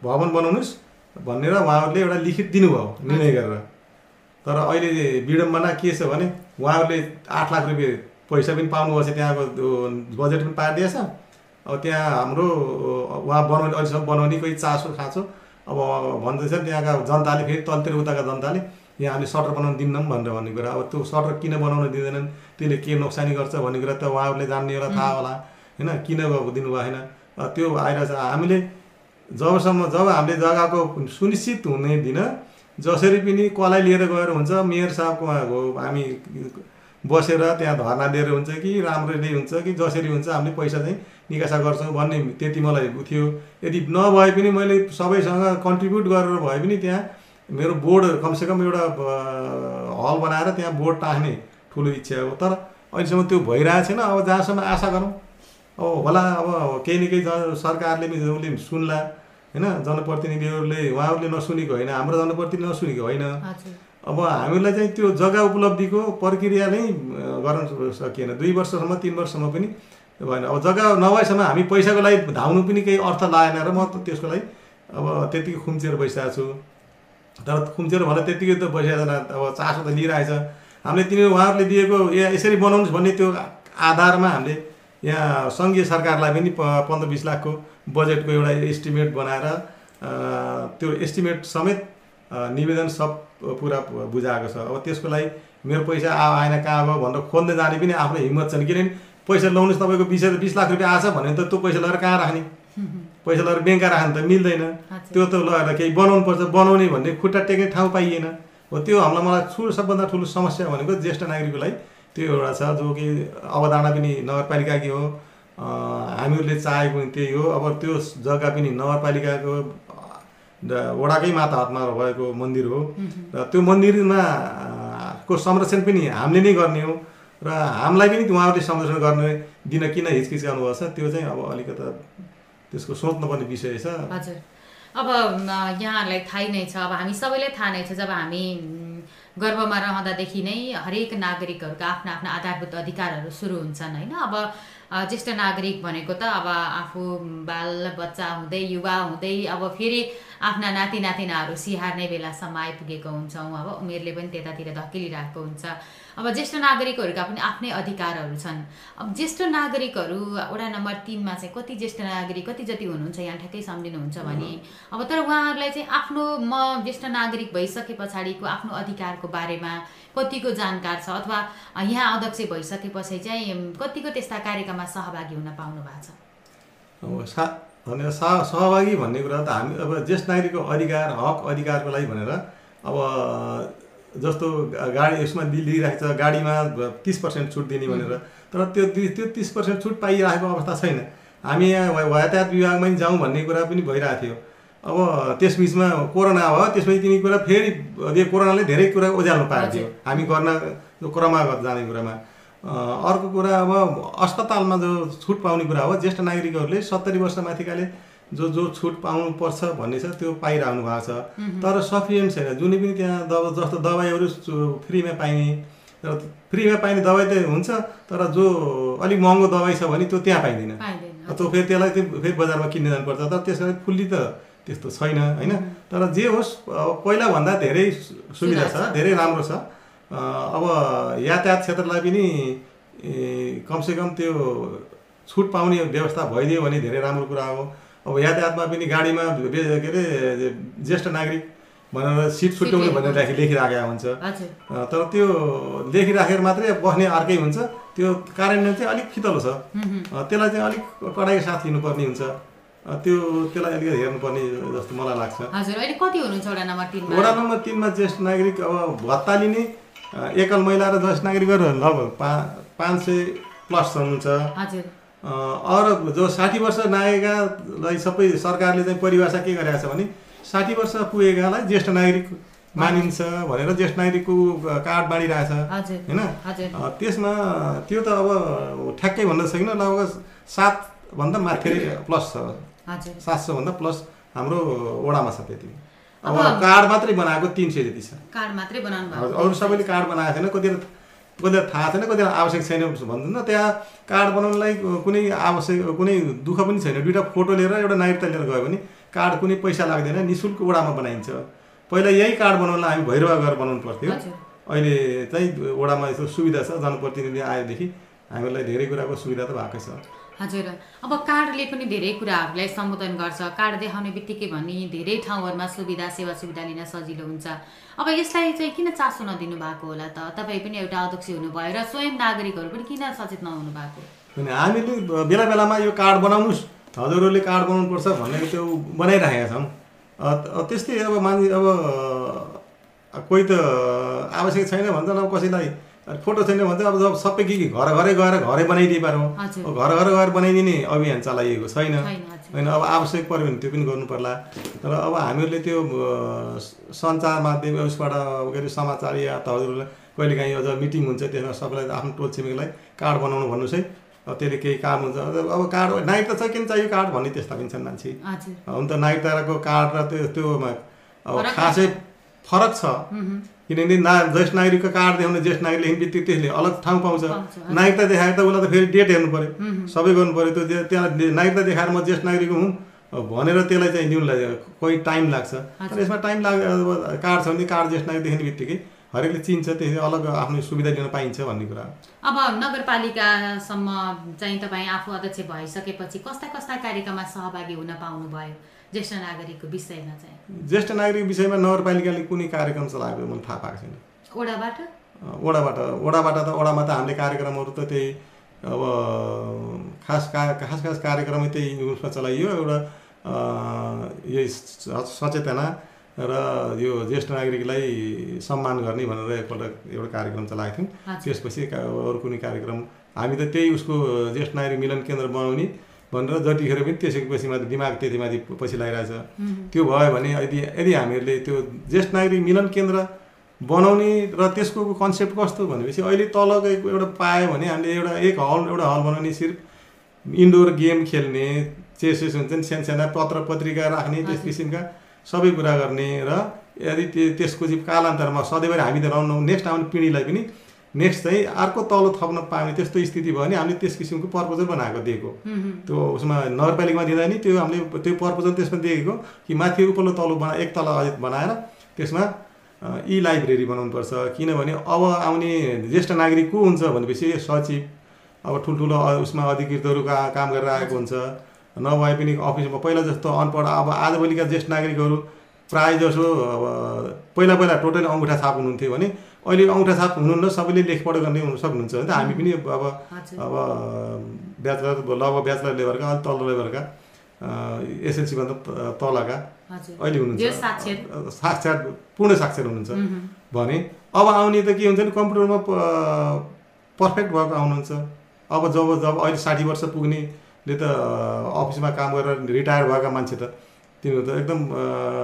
भवन बनाउनुहोस् भनेर उहाँहरूले एउटा लिखित दिनुभयो निर्णय गरेर। तर अहिले विडम्बना के छ भने उहाँहरूले आठ लाख रुपियाँ पैसा पनि पाउनुभएको छ त्यहाँको त्यो बजेट पनि पारिदिएछ। अब त्यहाँ हाम्रो उहाँ बनाउने अहिलेसम्म बनाउने कोही चासो खाँचो। अब भन्दैछ त्यहाँका जनताले फेरि तलतिर उताका जनताले यहाँ हामीले सटर बनाउन दिन्नौँ भनेर भन्ने कुरा। अब त्यो सटर किन बनाउन दिँदैनन्? त्यसले के नोक्सानी गर्छ भन्ने कुरा त उहाँहरूले जान्ने होला थाहा होला। होइन किन दिनु भएन? त्यो आइरहेछ। हामीले जबसम्म जब हामीले जग्गाको सुनिश्चित हुने दिन जसरी पनि कसलाई लिएर गएर हुन्छ मेयर साहबको हामी बसेर त्यहाँ धर्ना दिएर हुन्छ कि राम्ररी हुन्छ कि जसरी हुन्छ हामीले पैसा चाहिँ निकासा गर्छौँ भन्ने त्यति मलाई थियो। यदि नभए पनि मैले सबैसँग कन्ट्रिब्युट गरेर भए पनि त्यहाँ मेरो बोर्ड कमसेकम एउटा हल बनाएर त्यहाँ बोर्ड टाँग्ने ठुलो इच्छा हो। तर अहिलेसम्म त्यो भइरहेको छैन। अब जहाँसम्म आशा गरौँ अब होला अब केही न केही सरकारले पनि उसले सुन्ला होइन जनप्रतिनिधिहरूले उहाँहरूले नसुनेको होइन हाम्रो जनप्रतिनिधि नसुनेको होइन। अब हामीलाई चाहिँ त्यो जग्गा उपलब्धिको प्रक्रिया नै गर्न सकिएन। दुई वर्षसम्म तिन वर्षसम्म पनि भएन। अब जग्गा नभएसम्म हामी पैसाको लागि धाउनु पनि केही अर्थ लागेन र म त्यसको लागि अब त्यतिकै खुम्चेर बसिरहेको छु। तर खुम्चेर भन्दा त्यतिकै त बसिरहेको अब चासो त लिइरहेछ। हामीले तिनीहरू उहाँहरूले दिएको या यसरी बनाउनुहोस् भन्ने त्यो आधारमा हामीले यहाँ सङ्घीय सरकारलाई पनि पन्ध्र बिस लाखको बजेटको एउटा एस्टिमेट बनाएर त्यो एस्टिमेट समेत निवेदन सब पुरा बुझाएको छ। अब त्यसको लागि मेरो पैसा आ आएन कहाँ गयो भनेर खोज्दै जाने पनि आफ्नो हिम्मत छैन। किनभने पैसा लगाउनुहोस् तपाईँको बिस बिस लाख रुपियाँ आछ भने त त्यो पैसा लगेर कहाँ राख्ने? पैसा लगेर ब्याङ्कमा राख्नु त मिल्दैन। त्यो त लगेर केही बनाउनु पर्छ बनाउने भन्ने खुट्टा टेक्ने ठाउँ पाइएन। हो त्यो हामीलाई मलाई ठुलो सबभन्दा ठुलो समस्या भनेको ज्येष्ठ नागरिकको लागि त्यो एउटा छ। जो कि अवधारणा पनि नगरपालिकाकै हो। हामीहरूले चाहेको पनि त्यही हो। अब त्यो जग्गा पनि नगरपालिकाको वडाकै माता हातमा भएको मन्दिर हो। र त्यो मन्दिरमा को संरक्षण पनि हामीले नै गर्ने हो। र हामीलाई पनि उहाँहरूले संरक्षण गर्ने दिन किन हिचकिचाउनु भएको छ त्यो चाहिँ अब अलिकता त्यसको सोच्नुपर्ने विषय छ। हजुर। अब यहाँहरूलाई थाहै नै छ। अब हामी सबैलाई थाहा नै छ जब हामी गर्भमा रहँदादेखि नै हरेक नागरिकहरूका आफ्ना आफ्ना आधारभूत अधिकारहरू सुरु हुन्छन् होइन? अब ज्येष्ठ नागरिक भनेको त अब आफू बाल बच्चा हुँदै युवा हुँदै अब फेरि आफ्ना नाति नातिनाहरू सिहार्ने बेलासम्म आइपुगेको हुन्छौँ अब उमेरले पनि त्यतातिर धकेलिरहेको हुन्छ। अब ज्येष्ठ नागरिकहरूका पनि आफ्नै अधिकारहरू छन्। अब ज्येष्ठ नागरिकहरू वडा नम्बर तिनमा चाहिँ कति ज्येष्ठ नागरिक कति जति हुनुहुन्छ यहाँ ठ्याक्कै सम्झिनुहुन्छ भने अब तर उहाँहरूलाई चाहिँ आफ्नो म ज्येष्ठ नागरिक भइसके पछाडिको आफ्नो अधिकारको बारेमा कतिको जानकार छ अथवा यहाँ अध्यक्ष भइसकेपछि चाहिँ उम्, कतिको त्यस्ता कार्यक्रममा सहभागी हुन पाउनु भएको छ? भनेर सा सहभागी भन्ने कुरा त हामी अब ज्येष्ठ नागरिकको अधिकार हक अधिकारको लागि भनेर अब जस्तो गाडी यसमा दि- लिइरहेको छ गाडीमा तिस पर्सेन्ट छुट दिने भनेर। तर त्यो त्यो तिस पर्सेन्ट छुट पाइरहेको अवस्था छैन। हामी यहाँ यातायात विभागमा नि जाउँ भन्ने कुरा पनि भइरहेको थियो। अब त्यसबिचमा कोरोना भयो त्यसपछि तिनी कुरा फेरि कोरोनाले धेरै कुरा ओझ्याल्नु पाएको थियो। हामी गर्न क्रमागत जाने कुरामा। अर्को कुरा अब अस्पतालमा जो छुट पाउने कुरा हो ज्येष्ठ नागरिकहरूले सत्तरी वर्ष माथिकाले जो जो छुट पाउनुपर्छ भन्ने छ त्यो पाइरहनु भएको छ। तर सफिसियन्ट छैन। जुनै पनि त्यहाँ दब जस्तो दबाईहरू फ्रीमा पाइने र फ्रीमा पाइने दबाई त हुन्छ तर जो अलिक महँगो दबाई छ भने त्यो त्यहाँ पाइँदैन। त्यो फेरि त्यसलाई चाहिँ फेरि बजारमा किन्ने जानुपर्छ। तर त्यसको लागि फुल्ली त त्यस्तो छैन होइन? तर जे होस् अब पहिलाभन्दा धेरै सुविधा छ। धेरै राम्रो छ। अब यातायात क्षेत्रलाई पनि कमसेकम त्यो छुट पाउने व्यवस्था भइदियो भने धेरै राम्रो कुरा हो। अब यातायातमा पनि गाडीमा के अरे ज्येष्ठ नागरिक भनेर सिट छुट्याउने भनेर राखी लेखिराखेको हुन्छ। तर त्यो लेखिराखेर मात्रै बस्ने अर्कै हुन्छ। त्यो कार्यान्वयन चाहिँ अलिक फितलो छ। त्यसलाई चाहिँ अलिक कडाइको साथ लिनुपर्ने हुन्छ। त्यो त्यसलाई अलिकति हेर्नुपर्ने जस्तो मलाई लाग्छ। हजुर अहिले कति हुनुहुन्छ वडा नम्बर तिनमा ज्येष्ठ नागरिक अब भत्ता लिने एकल महिला र ज्येष्ठ नागरिकहरू लगभग पा पाँच सय प्लस हुनुहुन्छ अरू जो साठी वर्ष नागेकालाई सबै सरकारले चाहिँ परिभाषा के गरेको छ भने साठी वर्ष पुगेकालाई ज्येष्ठ नागरिक मानिन्छ भनेर ज्येष्ठ नागरिकको कार्ड बाँडिरहेछ। होइन? त्यसमा त्यो त अब ठ्याक्कै भन्न छैन लगभग सातभन्दा माथि प्लस छ। सात सौभन्दा प्लस हाम्रो वडामा छ त्यति। अब कार्ड मात्रै बनाएको तिन सय जति छ। कार्ड मात्रै बनाउनु भएको अरू सबैले कार्ड बनाएको छैन कतिवटा कतिवटा थाहा छैन कतिवटा आवश्यक छैन भन्दैन। त्यहाँ कार्ड बनाउनलाई कुनै आवश्यक कुनै दुःख पनि छैन। दुइटा फोटो लिएर एउटा नागरिकता लिएर गयो भने कार्ड कुनै पैसा लाग्दैन नि शुल्क वडामा बनाइन्छ। पहिला यही कार्ड बनाउनलाई हामी भैरवा गएर बनाउनु पर्थ्यो। अहिले चाहिँ वडामा यस्तो सुविधा छ। जनप्रतिनिधि आएदेखि हामीलाई धेरै कुराको सुविधा त भएकै छ। हजुर। अब कार्डले पनि धेरै कुराहरूलाई सम्बोधन गर्छ। कार्ड देखाउने बित्तिकै भने धेरै ठाउँहरूमा सुविधा सेवा सुविधा लिन सजिलो हुन्छ। अब यसलाई चाहिँ किन चासो नदिनु भएको होला त? तपाईँ पनि एउटा अध्यक्ष हुनुभयो र स्वयं नागरिकहरू पनि किन सचेत नहुनु भएको? हामीले बेला बेलामा यो कार्ड बनाउनुहोस्। हजुरहरूले कार्ड बनाउनुपर्छ भन्ने त्यो बनाइराखेका छौँ। त्यस्तै अब मान्छे अब कोही त आवश्यक छैन भन्छ अब कसैलाई अनि फोटो छैन भने चाहिँ अब सबै के के घर घरै गएर घरै बनाइदिए पारो। घर घर गएर बनाइदिने अभियान चलाइएको छैन। होइन अब आवश्यक पऱ्यो भने त्यो पनि गर्नु पर्ला तर अब हामीहरूले त्यो सञ्चार माध्यम उसबाट के अरे समाचार या त हजुरलाई कहिलेकाहीँ अझ मिटिङ हुन्छ त्यसमा सबैलाई आफ्नो टोल छिमेकीलाई कार्ड बनाउनु भन्नुहोस् है। अब त्यसले केही काम हुन्छ। अब कार्ड नागरिकता चाहिँ किन चाहियो कार्ड भन्ने त्यस्ता पनि छन् मान्छे। हुन त नागरिकताको कार्ड र त्यो त्योमा अब खासै फरक छ। किनभने ना ज्येष्ठ नागरिकको कार्ड देखाउने ज्येष्ठ नागरिक लेख्ने बित्तिकै त्यसले अलग ठाउँ पाउँछ। नागरिकता देखाएर त उसलाई त फेरि डेट हेर्नु पऱ्यो सबै गर्नु पऱ्यो त्यो त्यहाँ नागरिकता देखाएर म ज्येष्ठ नागरिक हुँ भनेर त्यसलाई चाहिँ न्युनलाई कोही टाइम लाग्छ। तर यसमा टाइम लाग अब कार्ड छ भने कार्ड ज्येष्ठ नागरिक देख्ने बित्तिकै। हरेकले चिन्छ त्यसले अलग आफ्नो सुविधा लिन पाइन्छ भन्ने कुरा। अब नगरपालिकासम्म चाहिँ तपाईँ आफू अध्यक्ष भइसकेपछि कस्ता कस्ता कार्यक्रममा सहभागी हुन पाउनुभयो? ज्येष्ठ नागरिकको विषयमा चाहिँ। ज्येष्ठ नागरिक विषयमा नगरपालिकाले कुनै कार्यक्रम चलाएको मलाई थाहा पाएको छैन। ओडाबाट? वडाबाट वडाबाट त वडामा त हामीले कार्यक्रमहरू त त्यही अब खास का खास खास कार्यक्रमै त्यही उसमा चलाइयो एउटा यही सचेतना। र यो ज्येष्ठ नागरिकलाई सम्मान गर्ने भनेर एकपल्ट एउटा कार्यक्रम चलाएको थियौँ। त्यसपछि अरू कुनै कार्यक्रम हामी त त्यही उसको ज्येष्ठ नागरिक मिलन केन्द्र बनाउने भनेर जतिखेर पनि त्यसैको पछि माथि दिमाग त्यति माथि पछि लगाइरहेछ त्यो भयो भने यदि यदि हामीहरूले त्यो ज्येष्ठ नागरिक मिलन केन्द्र बनाउने र त्यसको कन्सेप्ट कस्तो भनेपछि अहिले तलको एउटा पायो भने हामीले एउटा एक हल एउटा हल बनाउने सिर्फ इन्डोर गेम खेल्ने चेसेस हुन्छन् सानसाना पत्र पत्रिका राख्ने त्यस किसिमका सबै कुरा गर्ने र यदि त्यो त्यसको चाहिँ कालान्तरमा सधैँभरि हामी त रहनु नेक्स्ट आउने पिँढीलाई पनि नेक्स्ट चाहिँ अर्को तलो थप्न पाउने त्यस्तो स्थिति भयो भने हामीले त्यस किसिमको पर्पोजल बनाएको दिएको। त्यो उसमा नगरपालिकामा दिँदा नि त्यो हामीले त्यो पर्पोजल त्यसमा दिएको कि माथि उपल्लो तल्लो बना एक तला अझै बनाएर त्यसमा इ लाइब्रेरी बनाउनुपर्छ। किनभने अब आउने ज्येष्ठ नागरिक को हुन्छ भनेपछि सचिव अब ठुल्ठुलो उसमा अधिकृतहरू का काम गरेर आएको हुन्छ। नभए पनि अफिसमा पहिला जस्तो अनपढ अब आजभोलिका ज्येष्ठ नागरिकहरू प्रायः जसो अब पहिला पहिला टोटली अङ्गुठा छाप हुनुहुन्थ्यो भने अहिले अङ्गुठा छाप हुनुहुन्न सबैले लेखपढ गर्ने हुन सक्नुहुन्छ भने त हामी पनि अब। अब ब्याचलर लगभग ब्याचलर लेभलका अलिक तल्लो लेभलका एसएलसीभन्दा त- तलका अहिले। हुनुहुन्छ। साक्षर? पूर्ण साक्षर हुनुहुन्छ। भने अब आउने त के हुन्छ भने कम्प्युटरमा पर्फेक्ट भएको आउनुहुन्छ। अब जब जब अहिले साठी वर्ष पुग्नेले त अफिसमा काम गरेर रिटायर भएका मान्छे त। तिनीहरू त एकदम अ,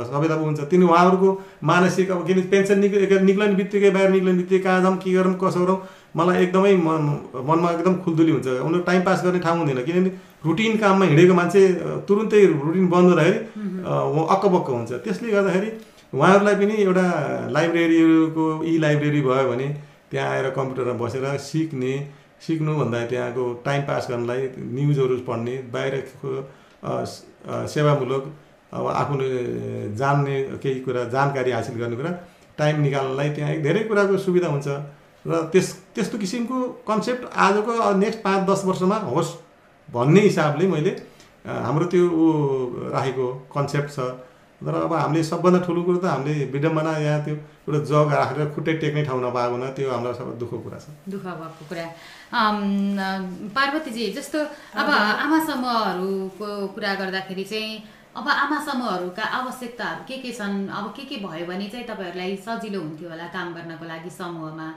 सबै त हुन्छ। तिनी उहाँहरूको मानसिक अब किन पेन्सन निक निक्लने बित्तिकै बाहिर निक्लने बित्तिकै कहाँ जाउँ के गरौँ कसो गरौँ मलाई एकदमै मन मनमा एकदम खुल्दुली हुन्छ। उनीहरू टाइम पास गर्ने ठाउँ हुँदैन। किनभने रुटिन काममा हिँडेको मान्छे तुरुन्तै रुटिन बन्द हुँदाखेरि अक्कबक्क हुन्छ। त्यसले गर्दाखेरि उहाँहरूलाई पनि एउटा लाइब्रेरीको इ लाइब्रेरी भयो भने त्यहाँ आएर कम्प्युटरमा बसेर सिक्ने सिक्नुभन्दा त्यहाँको टाइम पास गर्नलाई न्युजहरू पढ्ने बाहिरको सेवामूलक अब आफूले जान्ने केही कुरा जानकारी हासिल गर्ने कुरा टाइम निकाल्नलाई त्यहाँ धेरै कुराको सुविधा हुन्छ। र त्यस त्यस्तो किसिमको कन्सेप्ट आजको नेक्स्ट पाँच दस वर्षमा होस् भन्ने हिसाबले मैले हाम्रो त्यो राखेको कन्सेप्ट छ। तर अब हामीले सबभन्दा ठुलो कुरो त हामीले विडम्बना यहाँ त्यो एउटा जग राखेर खुट्टै टेक्ने ठाउँ नपाएको हुन त्यो हाम्रो सबै दुःखको कुरा छ। दुःख भएको कुरा। पार्वतीजी जस्तो अब आमा समूहहरूको कुरा गर्दाखेरि चाहिँ अब आमा समूहहरूका आवश्यकताहरू के के छन्? अब के के भयो भने चाहिँ तपाईँहरूलाई सजिलो हुन्थ्यो होला काम गर्नको लागि समूहमा?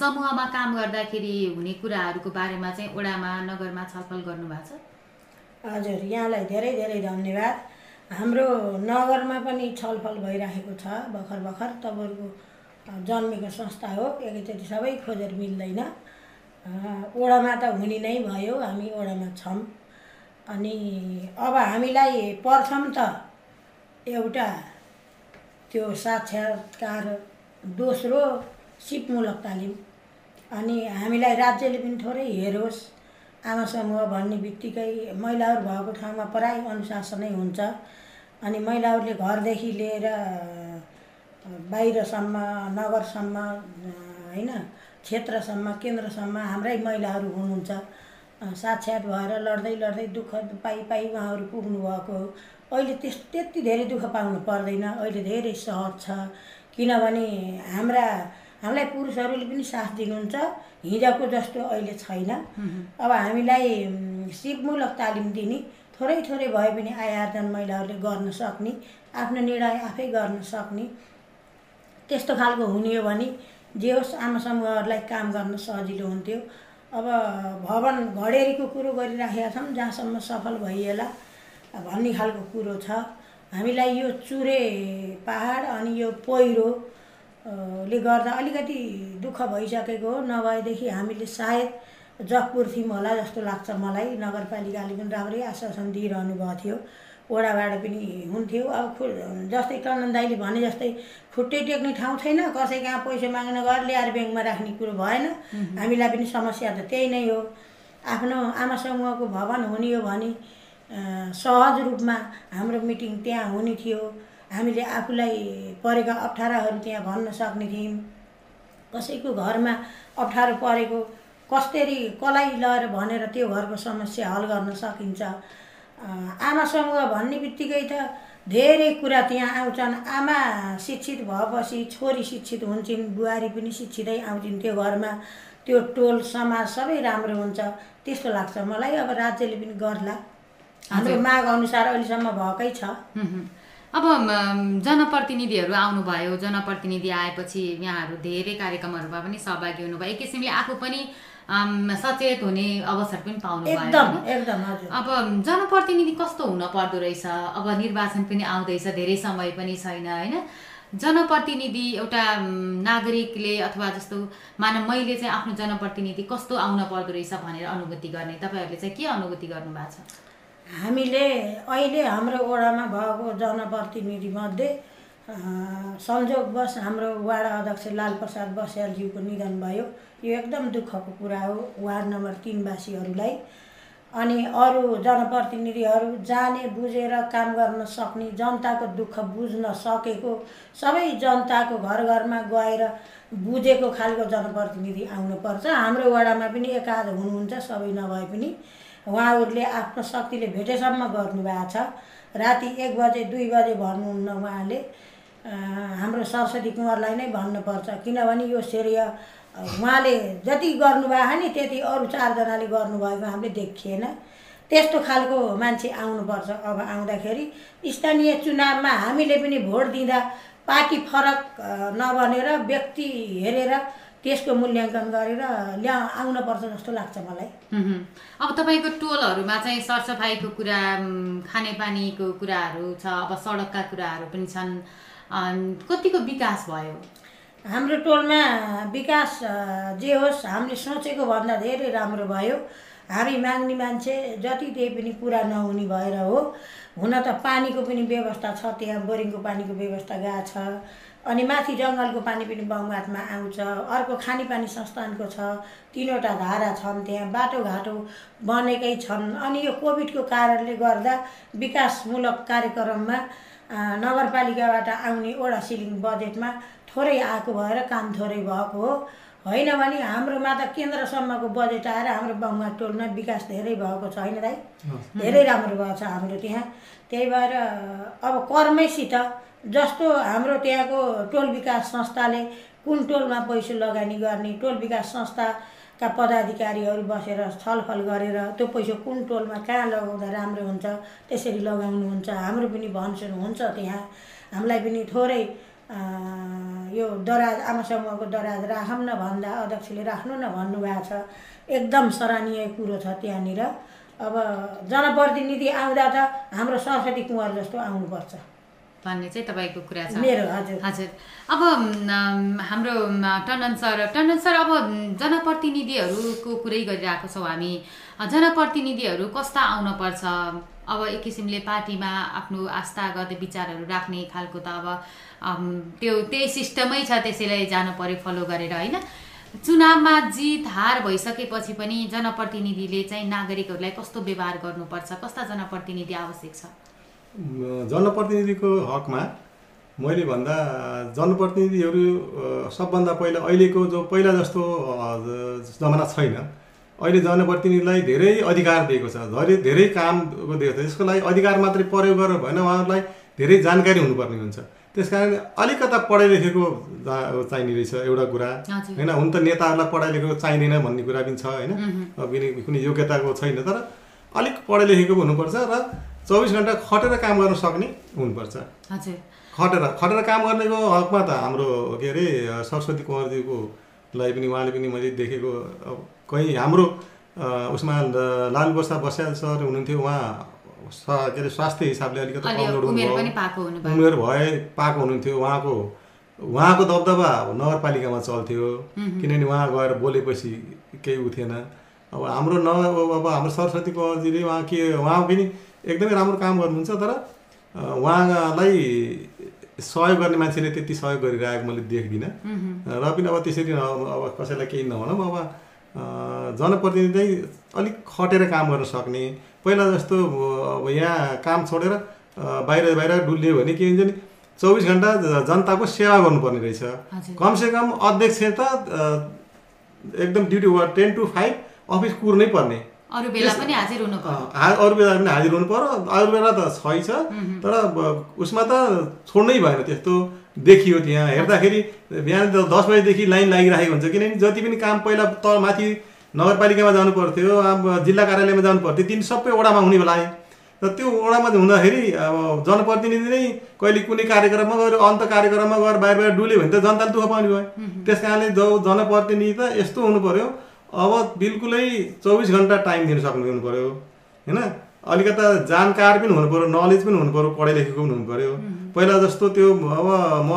समूहमा काम गर्दाखेरि हुने कुराहरूको बारेमा चाहिँ ओडामा नगरमा छलफल गर्नुभएको छ? हजुर यहाँलाई धेरै धेरै धन्यवाद। हाम्रो नगरमा पनि छलफल भइरहेको छ भर्खर भर्खर। तपाईँहरूको जन्मेको संस्था हो एकैचोटि सबै खोजेर मिल्दैन। ओडामा त हुने नै भयो हामी ओडामा छौँ। अनि अब हामीलाई प्रथम त एउटा त्यो साक्षात्कार दोस्रो सिपमूलक तालिम। अनि हामीलाई राज्यले पनि थोरै हेरोस्। आमा समूह भन्ने बित्तिकै महिलाहरू भएको ठाउँमा प्राय अनुशासनै हुन्छ। अनि महिलाहरूले घरदेखि लिएर बाहिरसम्म नगरसम्म होइन क्षेत्रसम्म केन्द्रसम्म हाम्रै महिलाहरू हुनुहुन्छ। साक्षात भएर लड्दै लड्दै दुःख पाइ पाइ उहाँहरू पुग्नु भएको हो। अहिले त्यस त्यति धेरै दुःख पाउनु पर्दैन। अहिले धेरै सहज छ। किनभने हाम्रा हामीलाई पुरुषहरूले पनि साथ दिनुहुन्छ। हिजोको जस्तो अहिले छैन। अब हामीलाई सिपमूलक तालिम दिने थोरै थोरै भए पनि आय आर्जन महिलाहरूले गर्न सक्ने आफ्नो निर्णय आफै गर्न सक्ने त्यस्तो खालको हुने हो भने जे होस् आमा समूहहरूलाई काम गर्न सजिलो हुन्थ्यो। अब भवन घडेरीको कुरो गरिराखेका छौँ जहाँसम्म सफल भइएला भन्ने खालको कुरो छ। हामीलाई यो चुरे पहाड अनि यो पहिरो ले गर्दा अलिकति दुःख भइसकेको हो। नभएदेखि हामीले सायद जगपुर थियौँ होला जस्तो लाग्छ मलाई। नगरपालिकाले पनि राम्रै आश्वासन दिइरहनु भएको थियो। ओडाबाट पनि हुन्थ्यो। अब खु जस्तै टन्डन दाईले भने जस्तै खुट्टै टेक्ने ठाउँ छैन। कसै कहाँ पैसा माग्न गएर ल्याएर ब्याङ्कमा राख्ने कुरो भएन। हामीलाई पनि समस्या त त्यही नै हो। आफ्नो आमा समूहको भवन हुने हो भने सहज रूपमा हाम्रो मिटिङ त्यहाँ हुने थियो। हामीले आफूलाई परेका अप्ठ्याराहरू त्यहाँ भन्न सक्ने थियौँ। कसैको घरमा अप्ठ्यारो परेको कसरी कसलाई लगेर भनेर त्यो घरको समस्या हल गर्न सकिन्छ। आमा समूह भन्ने बित्तिकै त धेरै कुरा त्यहाँ आउँछन्। आमा शिक्षित भएपछि छोरी शिक्षित हुन्छन् बुहारी पनि शिक्षितै आउँछन् त्यो घरमा। त्यो टोल समाज सबै राम्रो हुन्छ। त्यस्तो लाग्छ। मलाई अब राज्यले पनि गर्ला। हाम्रो माग अनुसार अहिलेसम्म भएकै छ। अब जनप्रतिनिधिहरू आउनुभयो। जनप्रतिनिधि आएपछि यहाँहरू धेरै कार्यक्रमहरूमा पनि सहभागी हुनुभयो। एक किसिमले आफू पनि सचेत हुने अवसर पनि पाउनु भयो अब जनप्रतिनिधि कस्तो हुन पर्दो रहेछ? अब निर्वाचन पनि आउँदैछ धेरै समय पनि छैन होइन? जनप्रतिनिधि एउटा नागरिकले अथवा जस्तो मानव मैले चाहिँ आफ्नो जनप्रतिनिधि कस्तो आउन पर्दो रहेछ भनेर अनुभूति गर्ने। तपाईँहरूले चाहिँ के अनुभूति गर्नुभएको छ? हामीले अहिले हाम्रो वडामा भएको जनप्रतिनिधिमध्ये संयोगवश हाम्रो वार्ड अध्यक्ष लालप्रसाद बस्यालज्यूको निधन भयो। यो एकदम दुःखको कुरा हो वार्ड नम्बर तिनवासीहरूलाई। अनि अरू जनप्रतिनिधिहरू जाने बुझेर काम गर्न सक्ने जनताको दुःख बुझ्न सकेको सबै जनताको घर घरमा गएर बुझेको खालको जनप्रतिनिधि आउनुपर्छ। हाम्रो वडामा पनि एकाध हुनुहुन्छ सबै नभए पनि। उहाँहरूले आफ्नो शक्तिले भेटेसम्म गर्नुभएको छ। राति एक बजे दुई बजे भन्नुहुन्न उहाँले। हाम्रो सरस्वती कुँवरलाई नै भन्नुपर्छ। किनभने यो श्रेय उहाँले जति गर्नुभएको नि त्यति अरू चारजनाले गर्नुभएको हामीले देखिएन। त्यस्तो खालको मान्छे आउनुपर्छ। अब आउँदाखेरि स्थानीय चुनावमा हामीले पनि भोट दिँदा पार्टी फरक नबनेर व्यक्ति हेरेर त्यसको मूल्याङ्कन गरेर ल्या आउनुपर्छ जस्तो लाग्छ मलाई। अब तपाईँको टोलहरूमा चाहिँ सरसफाइको कुरा खानेपानीको कुराहरू छ अब सडकका कुराहरू पनि छन्। कतिको विकास भयो? हाम्रो टोलमा विकास जे होस् हामीले सोचेको भन्दा धेरै राम्रो भयो। हामी माग्ने मान्छे जति त्यही पनि पुरा नहुने भएर हो। हुन त पानीको पनि व्यवस्था छ त्यहाँ बोरिङको पानीको व्यवस्था गएको छ। अनि माथि जङ्गलको पानी पनि बङ्गातमा आउँछ। अर्को खानेपानी संस्थानको छ। तिनवटा धारा छन् त्यहाँ बाटोघाटो बनेकै छन्। अनि यो कोभिडको कारणले गर्दा विकासमूलक कार्यक्रममा नगरपालिकाबाट आउने वडा सिलिङ बजेटमा थोरै आएको भएर काम थोरै भएको हो। होइन भने हाम्रोमा त केन्द्रसम्मको बजेट आएर हाम्रो बङ्गा टोलमा विकास धेरै भएको छ। होइन दाइ? धेरै राम्रो भएको छ हाम्रो त्यहाँ। त्यही भएर अब कर्मैसित जस्तो हाम्रो त्यहाँको टोल विकास संस्थाले कुन टोलमा पैसा लगानी गर्ने टोल विकास संस्थाका पदाधिकारीहरू बसेर छलफल गरेर त्यो पैसा कुन टोलमा कहाँ लगाउँदा राम्रो हुन्छ त्यसरी लगाउनुहुन्छ हाम्रो पनि भनसुन हुन्छ त्यहाँ। हामीलाई पनि थोरै यो दराज आमा समूहको दराज राखौँ न भन्दा अध्यक्षले राख्नु न भन्नुभएको छ। एकदम सराहनीय कुरो छ त्यहाँनिर। अब जनप्रतिनिधि आउँदा त हाम्रो सरस्वती कुँवर जस्तो आउनुपर्छ। भन्ने चाहिँ तपाईँको कुरा छ। मेरो हजुर। हजुर। अब हाम्रो टन्डन सर टन्डन सर अब जनप्रतिनिधिहरूको कुरै गरिरहेको छौँ हामी। जनप्रतिनिधिहरू कस्ता आउनुपर्छ? अब एक किसिमले पार्टीमा आफ्नो आस्था गर्दै विचारहरू राख्ने खालको त अब त्यो त्यही सिस्टमै छ त्यसैलाई जानु पऱ्यो फलो गरेर होइन? चुनावमा जित हार भइसकेपछि पनि जनप्रतिनिधिले चाहिँ नागरिकहरूलाई कस्तो व्यवहार गर्नुपर्छ? कस्ता जनप्रतिनिधि आवश्यक छ? जनप्रतिनिधिको हकमा मैले भन्दा जनप्रतिनिधिहरू सबभन्दा पहिला अहिलेको जो पहिला जस्तो जमाना छैन अहिले जनप्रतिनिधिलाई धेरै अधिकार दिएको छ धेरै धेरै काम दिएको छ यसको लागि अधिकार मात्रै प्रयोग गरेर भएन उहाँहरूलाई धेरै जानकारी हुनुपर्ने हुन्छ। त्यस कारण अलिकता पढाइ लेखेको चाहिने रहेछ एउटा कुरा होइन हुन त नेताहरूलाई पढाइ लेखेको चाहिँदैन भन्ने कुरा पनि छ होइन कुनै योग्यताको छैन तर अलिक पढाइ लेखेको हुनुपर्छ र चौबिस घन्टा खटेर काम गर्न सक्ने हुनुपर्छ। खटेर खटेर काम गर्नेको हकमा त हाम्रो के अरे सरस्वती कुँवरज्यूको लाई पनि उहाँले पनि मैले देखेको अब कहीँ हाम्रो उसमा लालु प्रसाद बस्याल सर हुनुहुन्थ्यो उहाँ के अरे स्वास्थ्य हिसाबले अलिकति अलि कमजोर उमेर हुनुभयो। उमेर भए पाएको हुनुहुन्थ्यो उहाँको उहाँको दबदबा नगरपालिकामा चल्थ्यो किनभने उहाँ गएर बोलेपछि केही उ थिएन अब हाम्रो न अब हाम्रो सरस्वती कवरजीले उहाँ के उहाँ पनि एकदमै राम्रो काम गर्नुहुन्छ तर उहाँलाई सहयोग गर्ने मान्छेले त्यति सहयोग गरिरहेको मैले देख्दिनँ। र पनि अब त्यसरी न अब कसैलाई केही नभनौँ अब जनप्रतिनिधि अलिक खटेर काम गर्न सक्ने। पहिला जस्तो अब यहाँ काम छोडेर बाहिर बाहिर डुल्यो भने के हुन्छ नि चौबिस घन्टा जनताको सेवा गर्नुपर्ने रहेछ। कमसेकम अध्यक्ष त एकदम duty ten to five office कुर्नै पर्ने। अरू बेला पनि हाजिर हुनु पर्यो। अरू बेला पनि हाजिर हुनु पर्यो। अरू बेला त छै। छ तर उसमा त छोड्नै भएन त्यस्तो। देखियो त्यहाँ। हेर्दाखेरि बिहान त दस बजीदेखि लाइन लागिरहेको हुन्छ। किनभने जति पनि काम पहिला त माथि नगरपालिकामा जानु पर्थ्यो अब जिल्ला कार्यालयमा जानु पर्थ्यो तिनी सबै वडामा हुने बेला र त्यो वडामा हुँदाखेरि अब जनप्रतिनिधि नै कहिले कुनै कार्यक्रममा गएर अन्त कार्यक्रममा गएर बाहिर बाहिर डुल्यो भने त जनताले दुःख पाउने भयो त्यस कारणले जो जनप्रतिनिधि त यस्तो हुनु पर्यो अब बिल्कुलै चौबिस घन्टा टाइम दिन सक्नु हुनु पर्यो होइन? अलिकता जानकार पनि हुनु पर्यो नलेज पनि हुनु पर्यो पढाइ लेखेको पनि हुनु पर्यो। पहिला जस्तो त्यो अब म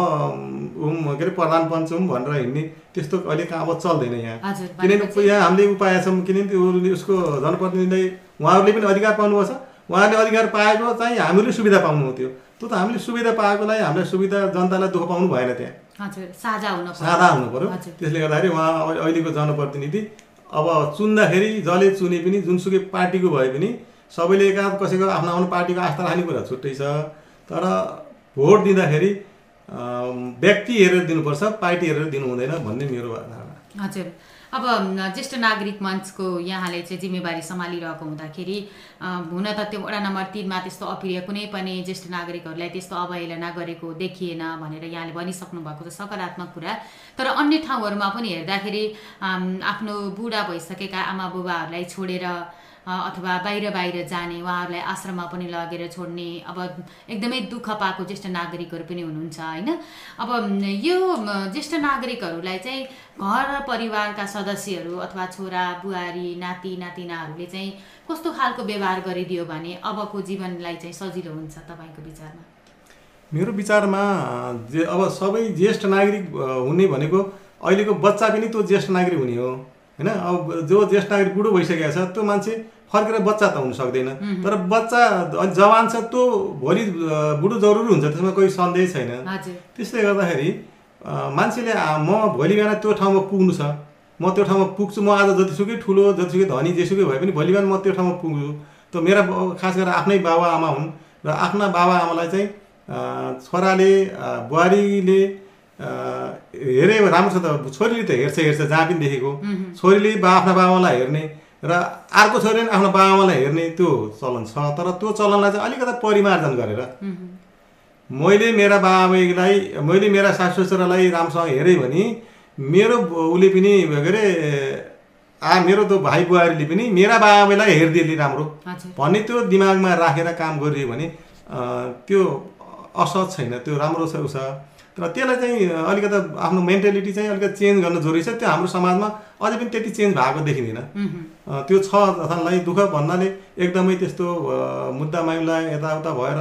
उम के अरे प्रधान पञ्च हुँ भनेर हिँड्ने त्यस्तो अहिले काम अब चल्दैन यहाँ। किनभने यहाँ हामीले उपाय छौँ किनभने उसले- उसको जनप्रतिनिधिलाई उहाँहरूले पनि अधिकार पाउनुपर्छ उहाँहरूले अधिकार पाएको चाहिँ हामीले सुविधा पाउनु हो त्यो त्यो त हामीले सुविधा पाएकोलाई हामीलाई सुविधा जनतालाई दुःख पाउनु भएन त्यहाँ। साझा हुनु हजुर। त्यसले गर्दाखेरि उहाँ अहिले- अहिलेको जनप्रतिनिधि अब चुन्दाखेरि जसले चुने पनि जुनसुकै पार्टीको भए पनि सबैले एका कसैको आफ्नो आफ्नो पार्टीको आस्था राख्ने कुरा छुट्टै छ। तर भोट दिँदाखेरि व्यक्ति हेरेर दिनुपर्छ पार्टी हेरेर दिनु हुँदैन भन्ने मेरो धारणा। हजुर। अब ज्येष्ठ नागरिक मञ्चको यहाँले चाहिँ जिम्मेवारी सम्हालिरहेको हुँदाखेरि हुन त त्यो वडा नम्बर तिनमा त्यस्तो अप्रिय कुनै पनि ज्येष्ठ नागरिकहरूलाई त्यस्तो अवहेलना गरेको देखिएन भनेर यहाँले भनिसक्नु भएको छ सकारात्मक कुरा। तर अन्य ठाउँहरूमा पनि हेर्दाखेरि आफ्नो बुढा भइसकेका आमा बुबाहरूलाई छोडेर अथवा बाहिर बाहिर जाने उहाँहरूलाई आश्रममा पनि लगेर छोड्ने अब एकदमै दुःख पाएको ज्येष्ठ नागरिकहरू पनि हुनुहुन्छ होइन? अब यो ज्येष्ठ नागरिकहरूलाई चाहिँ घर परिवारका सदस्यहरू अथवा छोरा बुहारी नाति नातिनाहरूले चाहिँ कस्तो खालको व्यवहार गरिदियो भने अबको जीवनलाई चाहिँ सजिलो हुन्छ तपाईँको विचारमा? मेरो विचारमा जे अब सबै ज्येष्ठ नागरिक हुने भनेको अहिलेको बच्चा पनि त्यो ज्येष्ठ नागरिक हुने हो होइन? अब जो ज्येष्ठ नागरिक बुढो भइसकेको छ त्यो मान्छे फर्केर बच्चा त हुन सक्दैन। तर बच्चा अलि जवान छ त्यो भोलि बुढो जरुरी हुन्छ त्यसमा कोही सन्देह छैन। त्यसले गर्दाखेरि मान्छेले म भोलि बिहान त्यो ठाउँमा पुग्नु छ। म त्यो ठाउँमा पुग्छु म आज जतिसुकै ठुलो जतिसुकै धनी जेसुकै भए पनि भोलि बिहान म त्यो ठाउँमा पुग्छु। त मेरा खास गरेर आफ्नै बाबा आमा हुन् र आफ्ना बाबा आमालाई चाहिँ छोराले बुहारीले हेरे राम्रो छ त छोरीले त हेर्छ हेर्छ जहाँ पनि देखेको। छोरीले बा आफ्ना बाबालाई हेर्ने र अर्को छोरीले आफ्नो बाबालाई हेर्ने त्यो चलन छ तर त्यो चलनलाई चाहिँ अलिकति परिमार्जन गरेर। मैले मेरा बाबालाई मैले मेरा सासु ससुरालाई राम्रोसँग हेरेँ भने मेरो उसले पनि के अरे आ मेरो त्यो भाइ बुहारीले पनि मेरा बाबालाई हेरिदिएले राम्रो। भन्ने त्यो दिमागमा राखेर काम गरियो भने त्यो असहज छैन त्यो राम्रो छ उस तर त्यसलाई चाहिँ अलिकति आफ्नो मेन्टालिटी चाहिँ अलिकति चेन्ज गर्न जरुरी छ। त्यो हाम्रो समाजमा अझै पनि त्यति चेन्ज भएको देखिँदैन। त्यो छ जसलाई दुःख भन्नाले एकदमै त्यस्तो मुद्दा मामिला यताउता भएर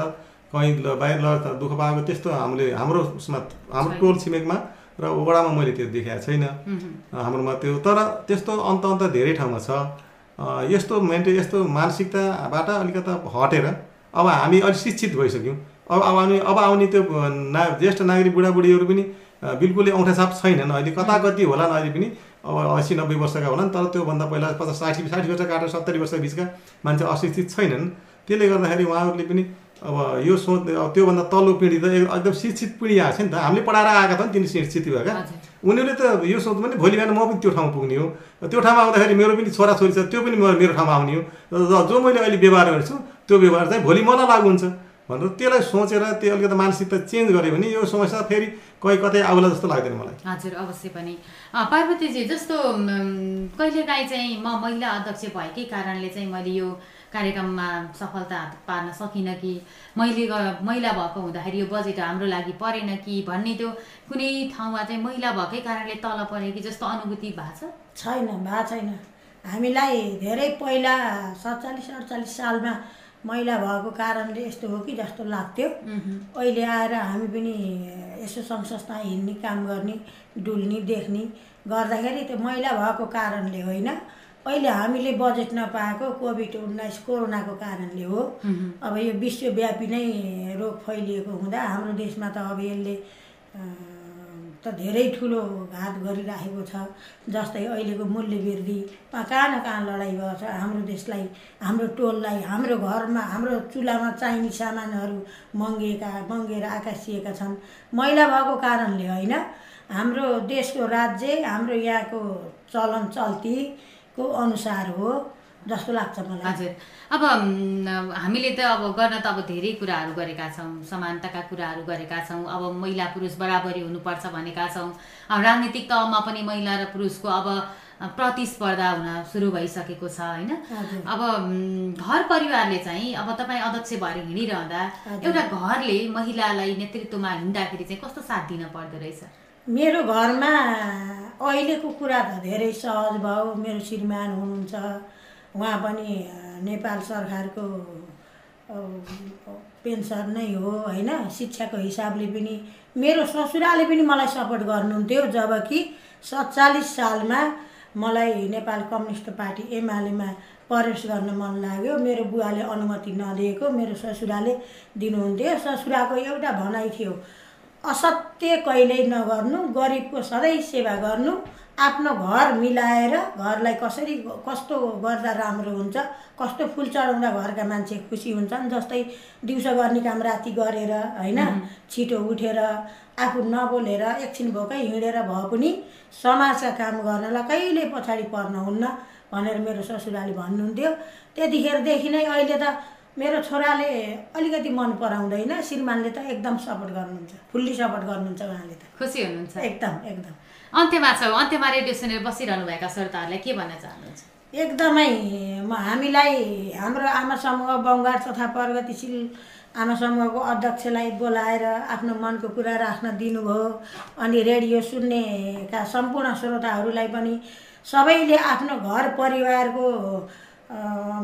कहीँ ल- बाहिर लगेर त दुःख पाएको त्यस्तो हामीले हाम्रो उसमा हाम्रो टोल छिमेकमा र वडामा मैले त्यो देखाएको छैन। हाम्रोमा त्यो तर त्यस्तो अन्त अन्त धेरै ठाउँमा छ। यस्तो मेन्टे यस्तो मानसिकताबाट अलिकता हटेर अब हामी अलिक शिक्षित भइसक्यौँ। अब अब आउने अब आउने त्यो ना ज्येष्ठ नागरिक बुढाबुढीहरू पनि बिल्कुलै औँठा छाप छैनन् अहिले कता कति होलान् अहिले पनि अब असी नब्बे वर्षका होलान् तर त्योभन्दा पहिला पचास साठी साठी वर्ष काटेर सत्तरी वर्ष बिचका मान्छे अशिक्षित छैनन्। त्यसले गर्दाखेरि उहाँहरूले पनि अब यो सोच अब त्योभन्दा तल्लो पिँढी त एक- एकदम शिक्षित पिँढी आएको छ नि त। हामीले पढाएर आएका त नि तिनी शिक्षित भएका। उनीहरूले त यो सोच्नु पनि भोलि बिहान म पनि त्यो ठाउँमा पुग्ने हो। त्यो ठाउँमा आउँदाखेरि मेरो पनि छोराछोरी छ त्यो पनि मेरो ठाउँमा आउने हो। जो मैले अहिले व्यवहार गर्छु त्यो व्यवहार चाहिँ भोलि मलाई लागु हुन्छ। भनेर त्यसलाई सोचेर त्यो अलिकति मानसिकता चेन्ज गऱ्यो भने यो समस्या फेरि कहीँ कतै आउला जस्तो लाग्दैन मलाई। हजुर अवश्य पनि। पार्वतीजी जस्तो कहिलेकाहीँ चाहिँ म महिला अध्यक्ष भएकै कारणले चाहिँ मैले यो कार्यक्रममा सफलता पार्न सकिनँ कि मैले महिला भएको हुँदाखेरि यो बजेट हाम्रो लागि परेन कि भन्ने त्यो कुनै ठाउँमा चाहिँ महिला भएकै कारणले तल परे कि जस्तो अनुभूति भएको छ? छैन भएको छैन। हामीलाई धेरै पहिला सत्तालिस अडचालिस सालमा महिला भएको कारणले यस्तो हो कि जस्तो लाग्थ्यो। अहिले आएर हामी पनि यसो संस्था हिँड्ने काम गर्ने डुल्ने देख्ने गर्दाखेरि त्यो महिला भएको कारणले होइन। अहिले हामीले बजेट नपाएको कोभिड उन्नाइस कोरोनाको कारणले हो। अब यो विश्वव्यापी नै रोग फैलिएको हुँदा हाम्रो देशमा त अब यसले त धेरै ठुलो घात गरिराखेको छ जस्तै अहिलेको मूल्य वृद्धि कहाँ न कहाँ लडाइँ भएको छ। हाम्रो देशलाई हाम्रो टोललाई हाम्रो घरमा हाम्रो चुलामा चाहिने सामानहरू मँगिएका मँगेर आकाशिएका छन्। मैला भएको कारणले होइन हाम्रो देशको राज्य हाम्रो यहाँको चलन चल्तीको अनुसार हो। जस्तो लाग्छ मलाई। हजुर। अब हामीले त अब गर्न त अब धेरै कुराहरू गरेका छौँ समानताका कुराहरू गरेका छौँ। अब महिला पुरुष बराबरी हुनुपर्छ भनेका छौँ। अब राजनीतिक तहमा पनि महिला र पुरुषको अब प्रतिस्पर्धा हुन सुरु भइसकेको छ होइन। अब घर परिवारले चाहिँ अब तपाईँ अध्यक्ष भएर हिँडिरहँदा। एउटा घरले महिलालाई नेतृत्वमा हिँड्दाखेरि चाहिँ कस्तो साथ दिन पर्दो रहेछ? मेरो घरमा अहिलेको कुरा त धेरै सहज भयो। मेरो श्रीमान हुनुहुन्छ। उहाँ पनि नेपाल सरकारको पेन्सन नै हो होइन? शिक्षाको हिसाबले पनि मेरो ससुराले पनि मलाई सपोर्ट गर्नुहुन्थ्यो जबकि सत्तालिस सालमा मलाई नेपाल कम्युनिस्ट पार्टी एमालेमा प्रवेश गर्न मन लाग्यो। मेरो बुवाले अनुमति नदिएको मेरो ससुराले दिनुहुन्थ्यो। ससुराको एउटा भनाइ थियो असत्य कहिल्यै नगर्नु गरिबको सधैँ सेवा गर्नु आफ्नो घर मिलाएर घरलाई कसरी कस्तो गर्दा राम्रो हुन्छ कस्तो फुल चढाउँदा घरका मान्छे खुसी हुन्छन् जस्तै दिउँसो गर्ने काम राति गरेर होइन छिटो उठेर आफू नबोलेर एकछिन भोकै हिँडेर भए पनि समाजका काम गर्नलाई कहिले पछाडि पर्न हुन्न भनेर मेरो ससुराले भन्नुहुन्थ्यो। त्यतिखेरदेखि नै अहिले त मेरो छोराले अलिकति मन पराउँदैन श्रीमानले त एकदम सपोर्ट गर्नुहुन्छ फुल्ली सपोर्ट गर्नुहुन्छ उहाँले त। खुसी हुनुहुन्छ। एकदम एकदम। अन्त्यमा छ अन्त्यमा रेडियो सुनेर बसिरहनुभएका श्रोताहरूलाई के भन्न चाहनुहुन्छ? एकदमै म हामीलाई हाम्रो आमा समूह बङ्गाल तथा प्रगतिशील आमा समूहको अध्यक्षलाई बोलाएर आफ्नो मनको कुरा राख्न दिनुभयो अनि रेडियो सुन्नेका सम्पूर्ण श्रोताहरूलाई पनि सबैले आफ्नो घर परिवारको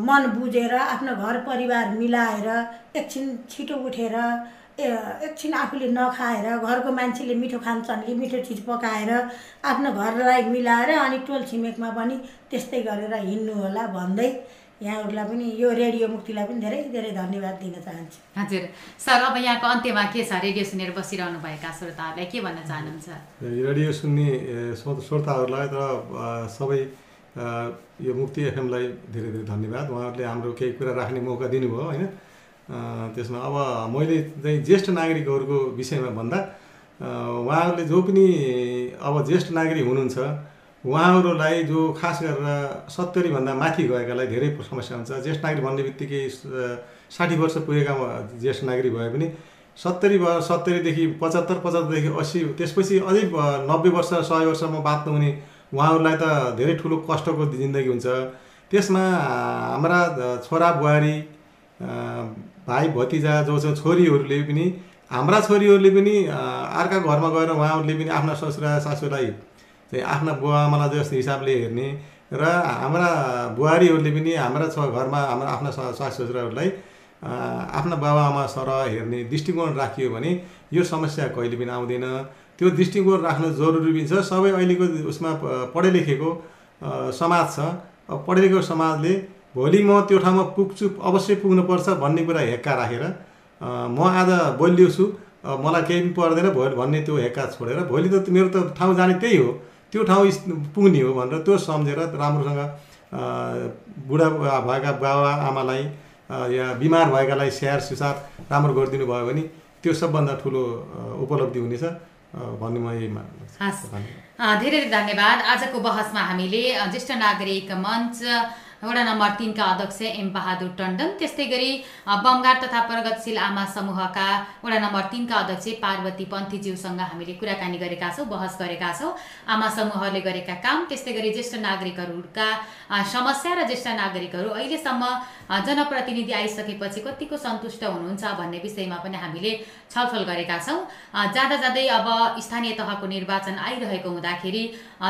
मन बुझेर आफ्नो घर परिवार मिलाएर एकछिन छिटो उठेर एकछिन आफूले नखाएर घरको मान्छेले मिठो खान्छन् कि मिठो चिज पकाएर आफ्नो घरलाई मिलाएर अनि टोल छिमेकमा पनि त्यस्तै गरेर हिँड्नु होला भन्दै यहाँहरूलाई पनि यो रेडियो मुक्तिलाई पनि धेरै धेरै धन्यवाद दिन चाहन्छु। हजुर। सर अब यहाँको अन्त्यमा के छ? रेडियो सुनेर बसिरहनु भएका श्रोताहरूलाई के भन्न चाहनुहुन्छ? रेडियो सुन्ने श्रोताहरूलाई र सबै यो मुक्ति एफएमलाई धेरै धेरै धन्यवाद। उहाँहरूले हाम्रो केही कुरा राख्ने मौका दिनुभयो होइन? त्यसमा अब मैले चाहिँ ज्येष्ठ नागरिकहरूको विषयमा भन्दा उहाँहरूले जो पनि अब ज्येष्ठ नागरिक हुनुहुन्छ उहाँहरूलाई जो खास गरेर सत्तरीभन्दा माथि गएकालाई धेरै समस्या हुन्छ। ज्येष्ठ नागरिक भन्ने बित्तिकै साठी वर्ष पुगेका ज्येष्ठ नागरिक भए पनि सत्तरी व सत्तरीदेखि पचहत्तर पचहत्तरदेखि अस्सी त्यसपछि अझै नब्बे वर्ष सय वर्षमा बाँच्नु हुने उहाँहरूलाई त धेरै ठुलो कष्टको जिन्दगी हुन्छ। त्यसमा हाम्रा छोरा बुहारी भाइ भतिजा जो छ छोरीहरूले पनि हाम्रा छोरीहरूले पनि अर्का घरमा गएर उहाँहरूले पनि आफ्ना ससुरा सासूलाई चाहिँ आफ्ना बुवा आमालाई जस्तो हिसाबले हेर्ने र हाम्रा बुहारीहरूले पनि हाम्रा छ घरमा हाम्रा आफ्ना सासु ससुराहरूलाई आफ्ना बाबाआमा सरह हेर्ने दृष्टिकोण राखियो भने यो समस्या कहिले पनि आउँदैन। त्यो दृष्टिकोण राख्नु जरुरी पनि छ। सबै अहिलेको उसमा पढे लेखेको समाज छ। पढे लेखेको समाजले भोलि म त्यो ठाउँमा पुग्छु अवश्य पुग्नुपर्छ भन्ने कुरा हेक्का राखेर म आज बलियो छु। मलाई केही पनि पर्दैन भोलि भन्ने त्यो हेक्का छोडेर भोलि त मेरो त ठाउँ जाने त्यही हो। त्यो ठाउँ पुग्ने हो भनेर त्यो सम्झेर राम्रोसँग बुढा भएका बाबा आमालाई या बिमार भएकालाई स्याहार सुसार राम्रो गरिदिनु भयो भने त्यो सबभन्दा ठुलो उपलब्धि हुनेछ भन्ने म यही धेरै धेरै धन्यवाद। आजको बहसमा हामीले ज्येष्ठ नागरिक मञ्च वडा नम्बर तिनका अध्यक्ष एम बहादुर टन्डन त्यस्तै गरी बमगाट तथा प्रगतिशील आमा समूहका वडा नम्बर तिनका अध्यक्ष पार्वती पन्थीज्यूसँग हामीले कुराकानी गरेका छौँ बहस गरेका छौँ। आमा समूहले गरेका काम त्यस्तै गरी ज्येष्ठ नागरिकहरूका समस्या र ज्येष्ठ नागरिकहरू अहिलेसम्म जनप्रतिनिधि आइसकेपछि कतिको सन्तुष्ट हुनुहुन्छ भन्ने विषयमा पनि हामीले छलफल गरेका छौँ। जाँदा जाँदै अब स्थानीय तहको निर्वाचन आइरहेको हुँदाखेरि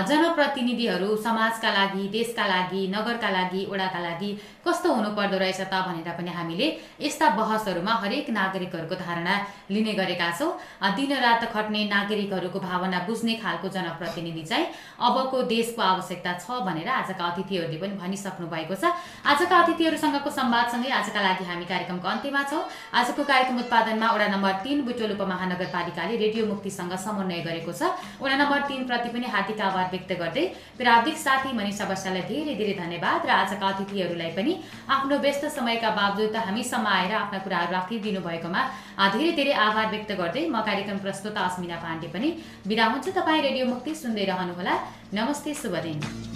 जनप्रतिनिधिहरू समाजका लागि देशका लागि नगरका लागि वडाका लागि कस्तो हुनुपर्दो रहेछ त भनेर पनि हामीले यस्ता बहसहरूमा हरेक नागरिकहरूको धारणा लिने गरेका छौँ। दिनरात खट्ने नागरिकहरूको भावना बुझ्ने खालको जनप्रतिनिधि चाहिँ अबको देशको आवश्यकता छ भनेर आजका अतिथिहरूले पनि भनिसक्नु भएको छ। आजका अतिथिहरूसँगको संवादसँगै आजका लागि हामी कार्यक्रमको अन्त्यमा छौँ। आजको कार्यक्रम उत्पादनमा वडा नम्बर तिन बुटोल उपमहानगरपालिकाले रेडियो मुक्तिसँग समन्वय गरेको छ। वडा नम्बर तिनप्रति पनि हार्दिक आभार व्यक्त गर्दै प्राविधिक साथी मनिषा बसालाई धेरै धेरै धन्यवाद र आजका अतिथिहरूलाई पनि आफ्नो व्यस्त समयका बावजुद हामीसम्म आएर आफ्ना कुराहरू राखिदिनु भएकोमा धेरै धेरै आभार व्यक्त गर्दै म कार्यक्रम प्रस्तुता अस्मिना पाण्डे पनि बिदा हुन्छु। तपाईँ रेडियो मुक्ति सुन्दै रहनुहोला। नमस्ते शुभ दिन।